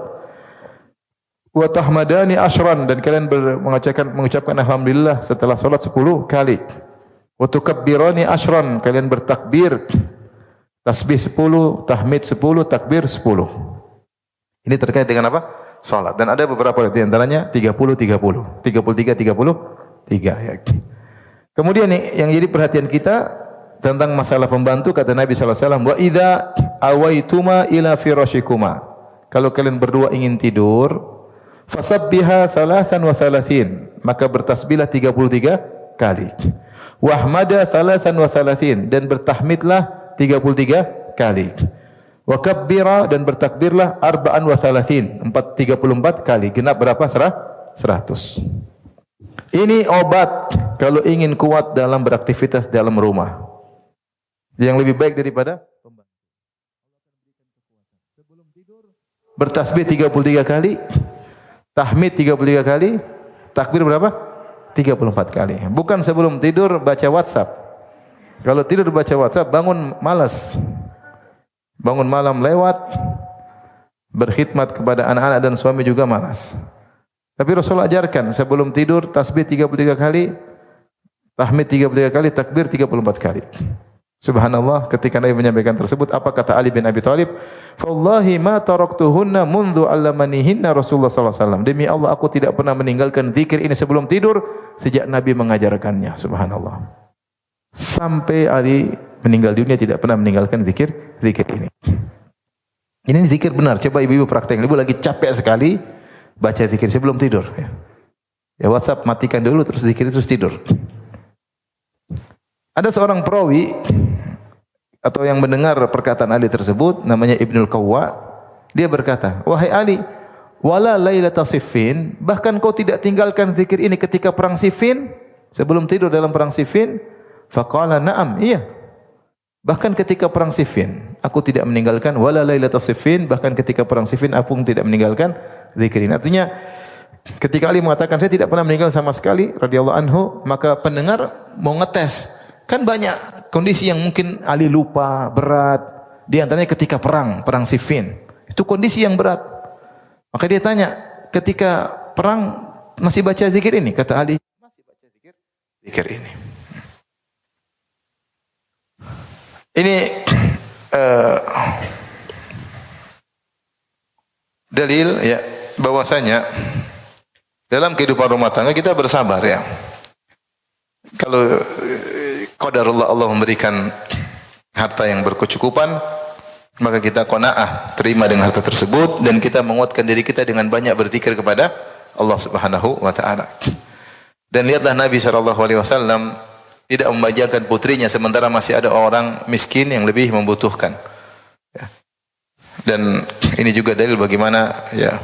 Wa tahmadani ashran dan kalian mengucapkan mengucapkan alhamdulillah setelah salat 10 kali. Wa tukabbirani ashran. Kalian bertakbir tasbih 10, tahmid 10, takbir 10. Ini terkait dengan apa? Salat. Dan ada beberapa di antaranya 30 30, 33 33 ya. Kemudian yang jadi perhatian kita tentang masalah pembantu kata Nabi sallallahu alaihi wasallam wa idza awaituma ila firashikuma. Kalau kalian berdua ingin tidur, fasabbiha thalathan wa thalathin. maka bertasbihlah 33 kali. Wahmada thalathan wa thalathin dan bertahmidlah 33 kali. Wa kabbira dan bertakbirlah arba'an wa thalathin, 434 kali. Genap berapa? Serah? 100. Ini obat kalau ingin kuat dalam beraktivitas dalam rumah. Yang lebih baik daripada bertasbih 33 kali, tahmid 33 kali, takbir berapa? 34 kali. Bukan sebelum tidur baca WhatsApp. Kalau tidur baca WhatsApp bangun malas. Bangun malam lewat berkhidmat kepada anak-anak dan suami juga malas. Tapi Rasulullah ajarkan sebelum tidur tasbih 33 kali, tahmid 33 kali, takbir 34 kali. Subhanallah ketika Nabi menyampaikan tersebut apa kata Ali bin Abi Thalib? "Wallahi ma taraktuhunna mundu 'allamanihinna Rasulullah sallallahu alaihi wasallam." Demi Allah aku tidak pernah meninggalkan zikir ini sebelum tidur sejak Nabi mengajarkannya. Subhanallah. Sampai Ali meninggal dunia tidak pernah meninggalkan zikir zikir ini. Ini zikir benar. Coba ibu-ibu praktek. Ibu lagi capek sekali baca zikir sebelum tidur ya. Ya WhatsApp matikan dulu terus zikir terus tidur. Ada seorang perawi atau yang mendengar perkataan Ali tersebut namanya Ibnul Qawwa dia berkata wahai Ali wala lailata siffin bahkan kau tidak tinggalkan zikir ini ketika perang Siffin sebelum tidur dalam perang Siffin faqala na'am iya bahkan ketika perang Siffin aku tidak meninggalkan wala lailata siffin bahkan ketika perang Siffin aku tidak meninggalkan zikir ini artinya ketika Ali mengatakan saya tidak pernah meninggal sama sekali radhiyallahu anhu maka pendengar mau ngetes Kan banyak kondisi yang mungkin Ali lupa, berat. Di antaranya ketika perang, perang Siffin. Itu kondisi yang berat. Maka dia tanya, ketika perang masih baca zikir ini? Kata Ali, masih baca zikir, zikir ini. Ini uh, dalil ya bahwasanya dalam kehidupan rumah tangga kita bersabar ya. Kalau qadarullah Allah memberikan harta yang berkecukupan, maka kita qanaah, terima dengan harta tersebut dan kita menguatkan diri kita dengan banyak berzikir kepada Allah Subhanahu wa taala. Dan lihatlah Nabi sallallahu alaihi wasallam tidak membajakan putrinya sementara masih ada orang miskin yang lebih membutuhkan. Ya. Dan ini juga dalil bagaimana ya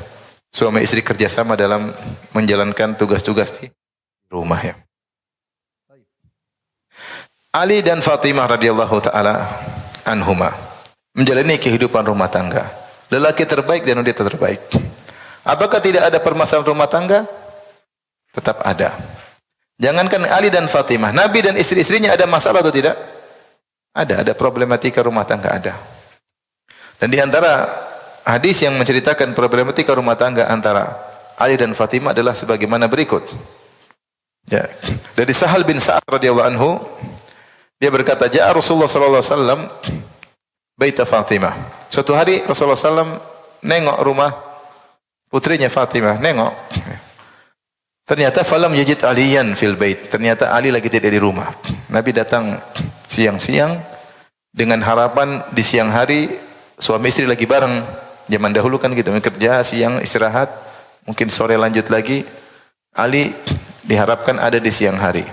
suami istri kerjasama dalam menjalankan tugas-tugas di rumah ya. Ali dan Fatimah radhiyallahu taala anhuma menjalani kehidupan rumah tangga. Lelaki terbaik dan wanita terbaik. Apakah tidak ada permasalahan rumah tangga? Tetap ada. Jangankan Ali dan Fatimah, Nabi dan istri-istrinya ada masalah atau tidak? Ada, ada problematika rumah tangga ada. Dan di antara hadis yang menceritakan problematika rumah tangga antara Ali dan Fatimah adalah sebagaimana berikut. Ya. Dari Sahal bin Sa'ad radhiyallahu anhu, dia berkata, "Ja'a Rasulullah sallallahu alaihi wasallam bait Fatimah." Suatu hari Rasulullah sallam nengok rumah putrinya Fatimah, nengok. Ternyata falam yajid aliyan fil bait. Ternyata Ali lagi tidak di rumah. Nabi datang siang-siang dengan harapan di siang hari suami istri lagi bareng. Zaman dahulu kan gitu, kerja siang istirahat, mungkin sore lanjut lagi. Ali diharapkan ada di siang hari.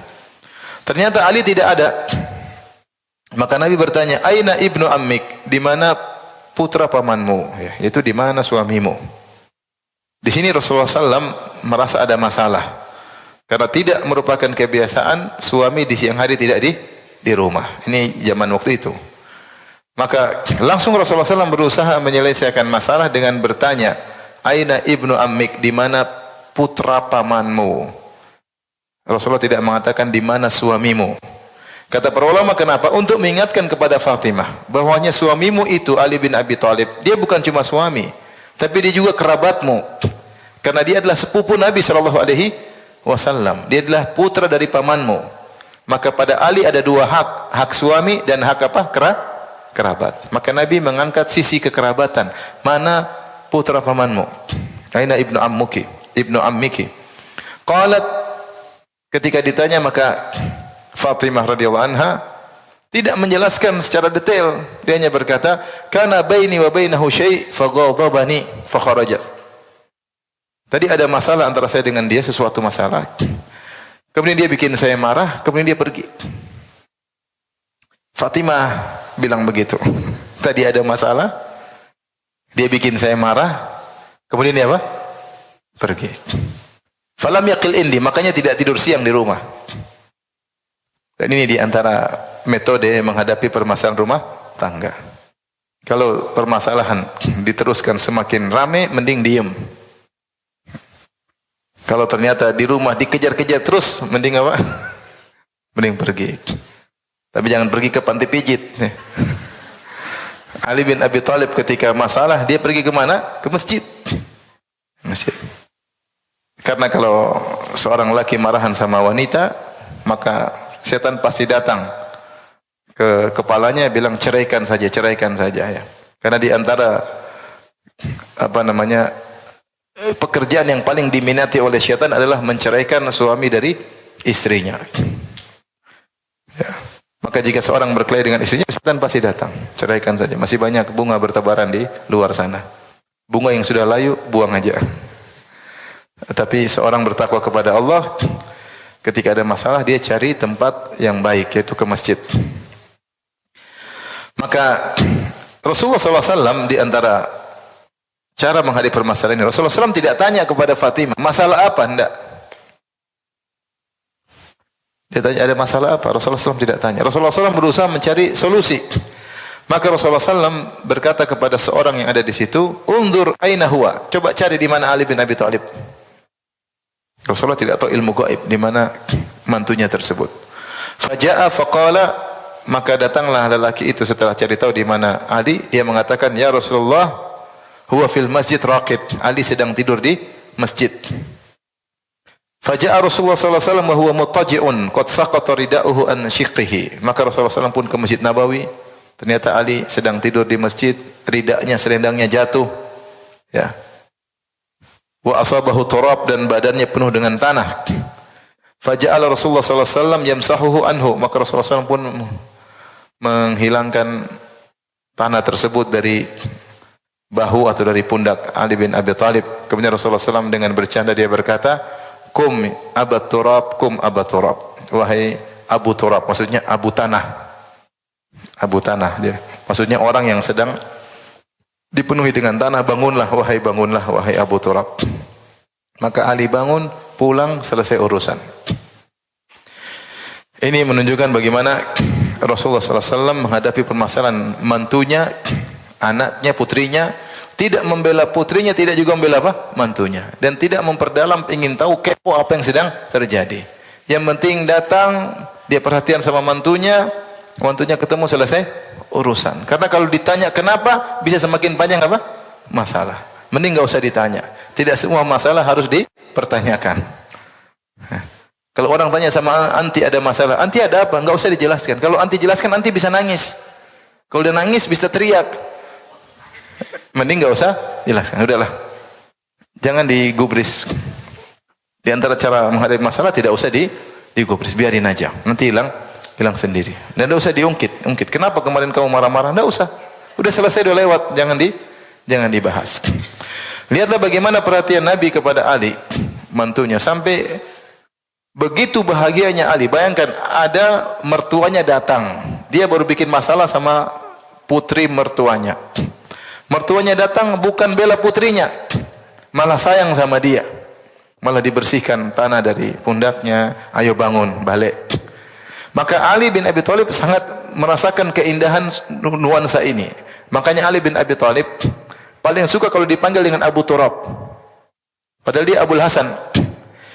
Ternyata Ali tidak ada. Maka Nabi bertanya, "Aina ibnu ammik?" Di mana putra pamanmu? Ya, yaitu di mana suamimu? Di sini Rasulullah SAW merasa ada masalah. Karena tidak merupakan kebiasaan suami di siang hari tidak di di rumah. Ini zaman waktu itu. Maka langsung Rasulullah SAW berusaha menyelesaikan masalah dengan bertanya, Aina ibnu ammik, di mana putra pamanmu? Rasulullah tidak mengatakan di mana suamimu. Kata para ulama kenapa? Untuk mengingatkan kepada Fatimah bahwanya suamimu itu Ali bin Abi Thalib, dia bukan cuma suami, tapi dia juga kerabatmu. Karena dia adalah sepupu Nabi sallallahu alaihi wasallam. Dia adalah putra dari pamanmu. Maka pada Ali ada dua hak, hak suami dan hak apa? Kera, kerabat. Maka Nabi mengangkat sisi kekerabatan. Mana putra pamanmu? Aina ibnu ammuki, ibnu ammiki. Qalat Ketika ditanya maka Fatimah radhiyallahu anha tidak menjelaskan secara detail. Dia hanya berkata, "Kana baini wa bainahu syai' faghadabani fakharaja." Tadi ada masalah antara saya dengan dia, sesuatu masalah. Kemudian dia bikin saya marah, kemudian dia pergi. Fatimah bilang begitu. Tadi ada masalah, dia bikin saya marah, kemudian dia apa? Pergi. Falam yakil indi, makanya tidak tidur siang di rumah. Dan ini di antara metode menghadapi permasalahan rumah tangga. Kalau permasalahan diteruskan semakin rame, mending diem. Kalau ternyata di rumah dikejar-kejar terus, mending apa? Mending pergi. Tapi jangan pergi ke panti pijit. Ali bin Abi Thalib ketika masalah, dia pergi ke mana? Ke masjid. Masjid. Karena kalau seorang laki marahan sama wanita, maka setan pasti datang ke kepalanya bilang ceraikan saja, ceraikan saja ya. Karena di antara apa namanya pekerjaan yang paling diminati oleh syaitan adalah menceraikan suami dari istrinya. Ya. Maka jika seorang berkelahi dengan istrinya, syaitan pasti datang. Ceraikan saja. Masih banyak bunga bertebaran di luar sana. Bunga yang sudah layu, buang aja. Tapi seorang bertakwa kepada Allah, ketika ada masalah, dia cari tempat yang baik, yaitu ke masjid. Maka Rasulullah SAW di antara cara menghadapi permasalahan ini. Rasulullah SAW tidak tanya kepada Fatimah, masalah apa? Tidak. Dia tanya ada masalah apa? Rasulullah SAW tidak tanya. Rasulullah SAW berusaha mencari solusi. Maka Rasulullah SAW berkata kepada seorang yang ada di situ, Undur aina huwa. Coba cari di mana Ali bin Abi Thalib. Rasulullah tidak tahu ilmu gaib di mana mantunya tersebut. Faja'a faqala maka datanglah lelaki itu setelah cari tahu di mana Ali, dia mengatakan, "Ya Rasulullah, huwa fil masjid raqid. Ali sedang tidur di masjid. Faja'a Rasulullah sallallahu alaihi wasallam wa huwa muttaji'un qad saqata rida'uhu an shiqqihi. Maka Rasulullah SAW pun ke Masjid Nabawi. Ternyata Ali sedang tidur di masjid, ridaknya selendangnya jatuh. Ya. Wa asabahu turab dan badannya penuh dengan tanah. Faja'ala Rasulullah sallallahu alaihi wasallam yamsahuhu anhu. Maka Rasulullah SAW pun menghilangkan tanah tersebut dari bahu atau dari pundak Ali bin Abi Talib. Kemudian Rasulullah SAW dengan bercanda dia berkata, Kum abat turab, kum abat turab. Wahai Abu Turab, maksudnya Abu Tanah. Abu Tanah dia. Maksudnya orang yang sedang dipenuhi dengan tanah, bangunlah wahai bangunlah wahai Abu Turab. Maka Ali bangun, pulang, selesai urusan. Ini menunjukkan bagaimana Rasulullah SAW menghadapi permasalahan mantunya anaknya, putrinya, tidak membela putrinya, tidak juga membela apa? mantunya dan tidak memperdalam ingin tahu kepo apa yang sedang terjadi. Yang penting datang dia perhatian sama mantunya, mantunya ketemu selesai urusan. Karena kalau ditanya kenapa bisa semakin panjang apa? masalah. Mending enggak usah ditanya. Tidak semua masalah harus dipertanyakan. Kalau orang tanya sama anti ada masalah, anti ada apa? Enggak usah dijelaskan. Kalau anti jelaskan, anti bisa nangis. Kalau dia nangis bisa teriak. Mending nggak usah jelaskan. Udahlah. Jangan digubris. Di antara cara menghadapi masalah tidak usah di digubris, biarin aja. Nanti hilang hilang sendiri. Dan tidak usah diungkit. Ungkit. Kenapa kemarin kamu marah-marah? Tidak usah. Udah selesai, udah lewat. Jangan di jangan dibahas. Lihatlah bagaimana perhatian Nabi kepada Ali, mantunya sampai begitu bahagianya Ali. Bayangkan ada mertuanya datang. Dia baru bikin masalah sama putri mertuanya. Mertuanya datang bukan bela putrinya, malah sayang sama dia. Malah dibersihkan tanah dari pundaknya, ayo bangun, balik. Maka Ali bin Abi Thalib sangat merasakan keindahan nuansa ini. Makanya Ali bin Abi Thalib paling suka kalau dipanggil dengan Abu Turab. Padahal dia Abu Hasan.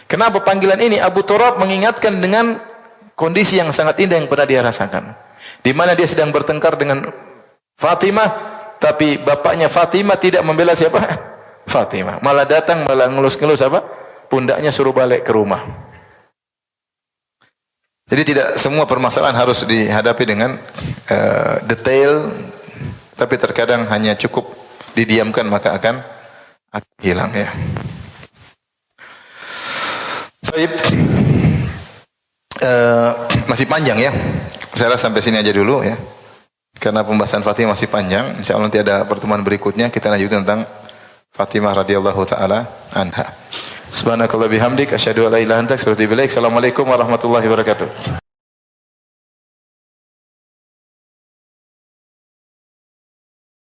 Kenapa panggilan ini Abu Turab mengingatkan dengan kondisi yang sangat indah yang pernah dia rasakan. Di mana dia sedang bertengkar dengan Fatimah tapi bapaknya Fatimah tidak membela siapa? Fatimah. Malah datang malah ngelus-ngelus apa? Pundaknya suruh balik ke rumah. Jadi tidak semua permasalahan harus dihadapi dengan uh, detail, tapi terkadang hanya cukup didiamkan maka akan, akan hilang ya. Baik, uh, masih panjang ya. Saya rasa sampai sini aja dulu ya. Karena pembahasan Fatimah masih panjang, insya Allah nanti ada pertemuan berikutnya kita lanjutkan tentang Fatimah radhiyallahu taala anha. Subhanakallah bihamdik asyhadu an la ilaha illa anta astaghfiruka wa atubu. Assalamualaikum warahmatullahi wabarakatuh.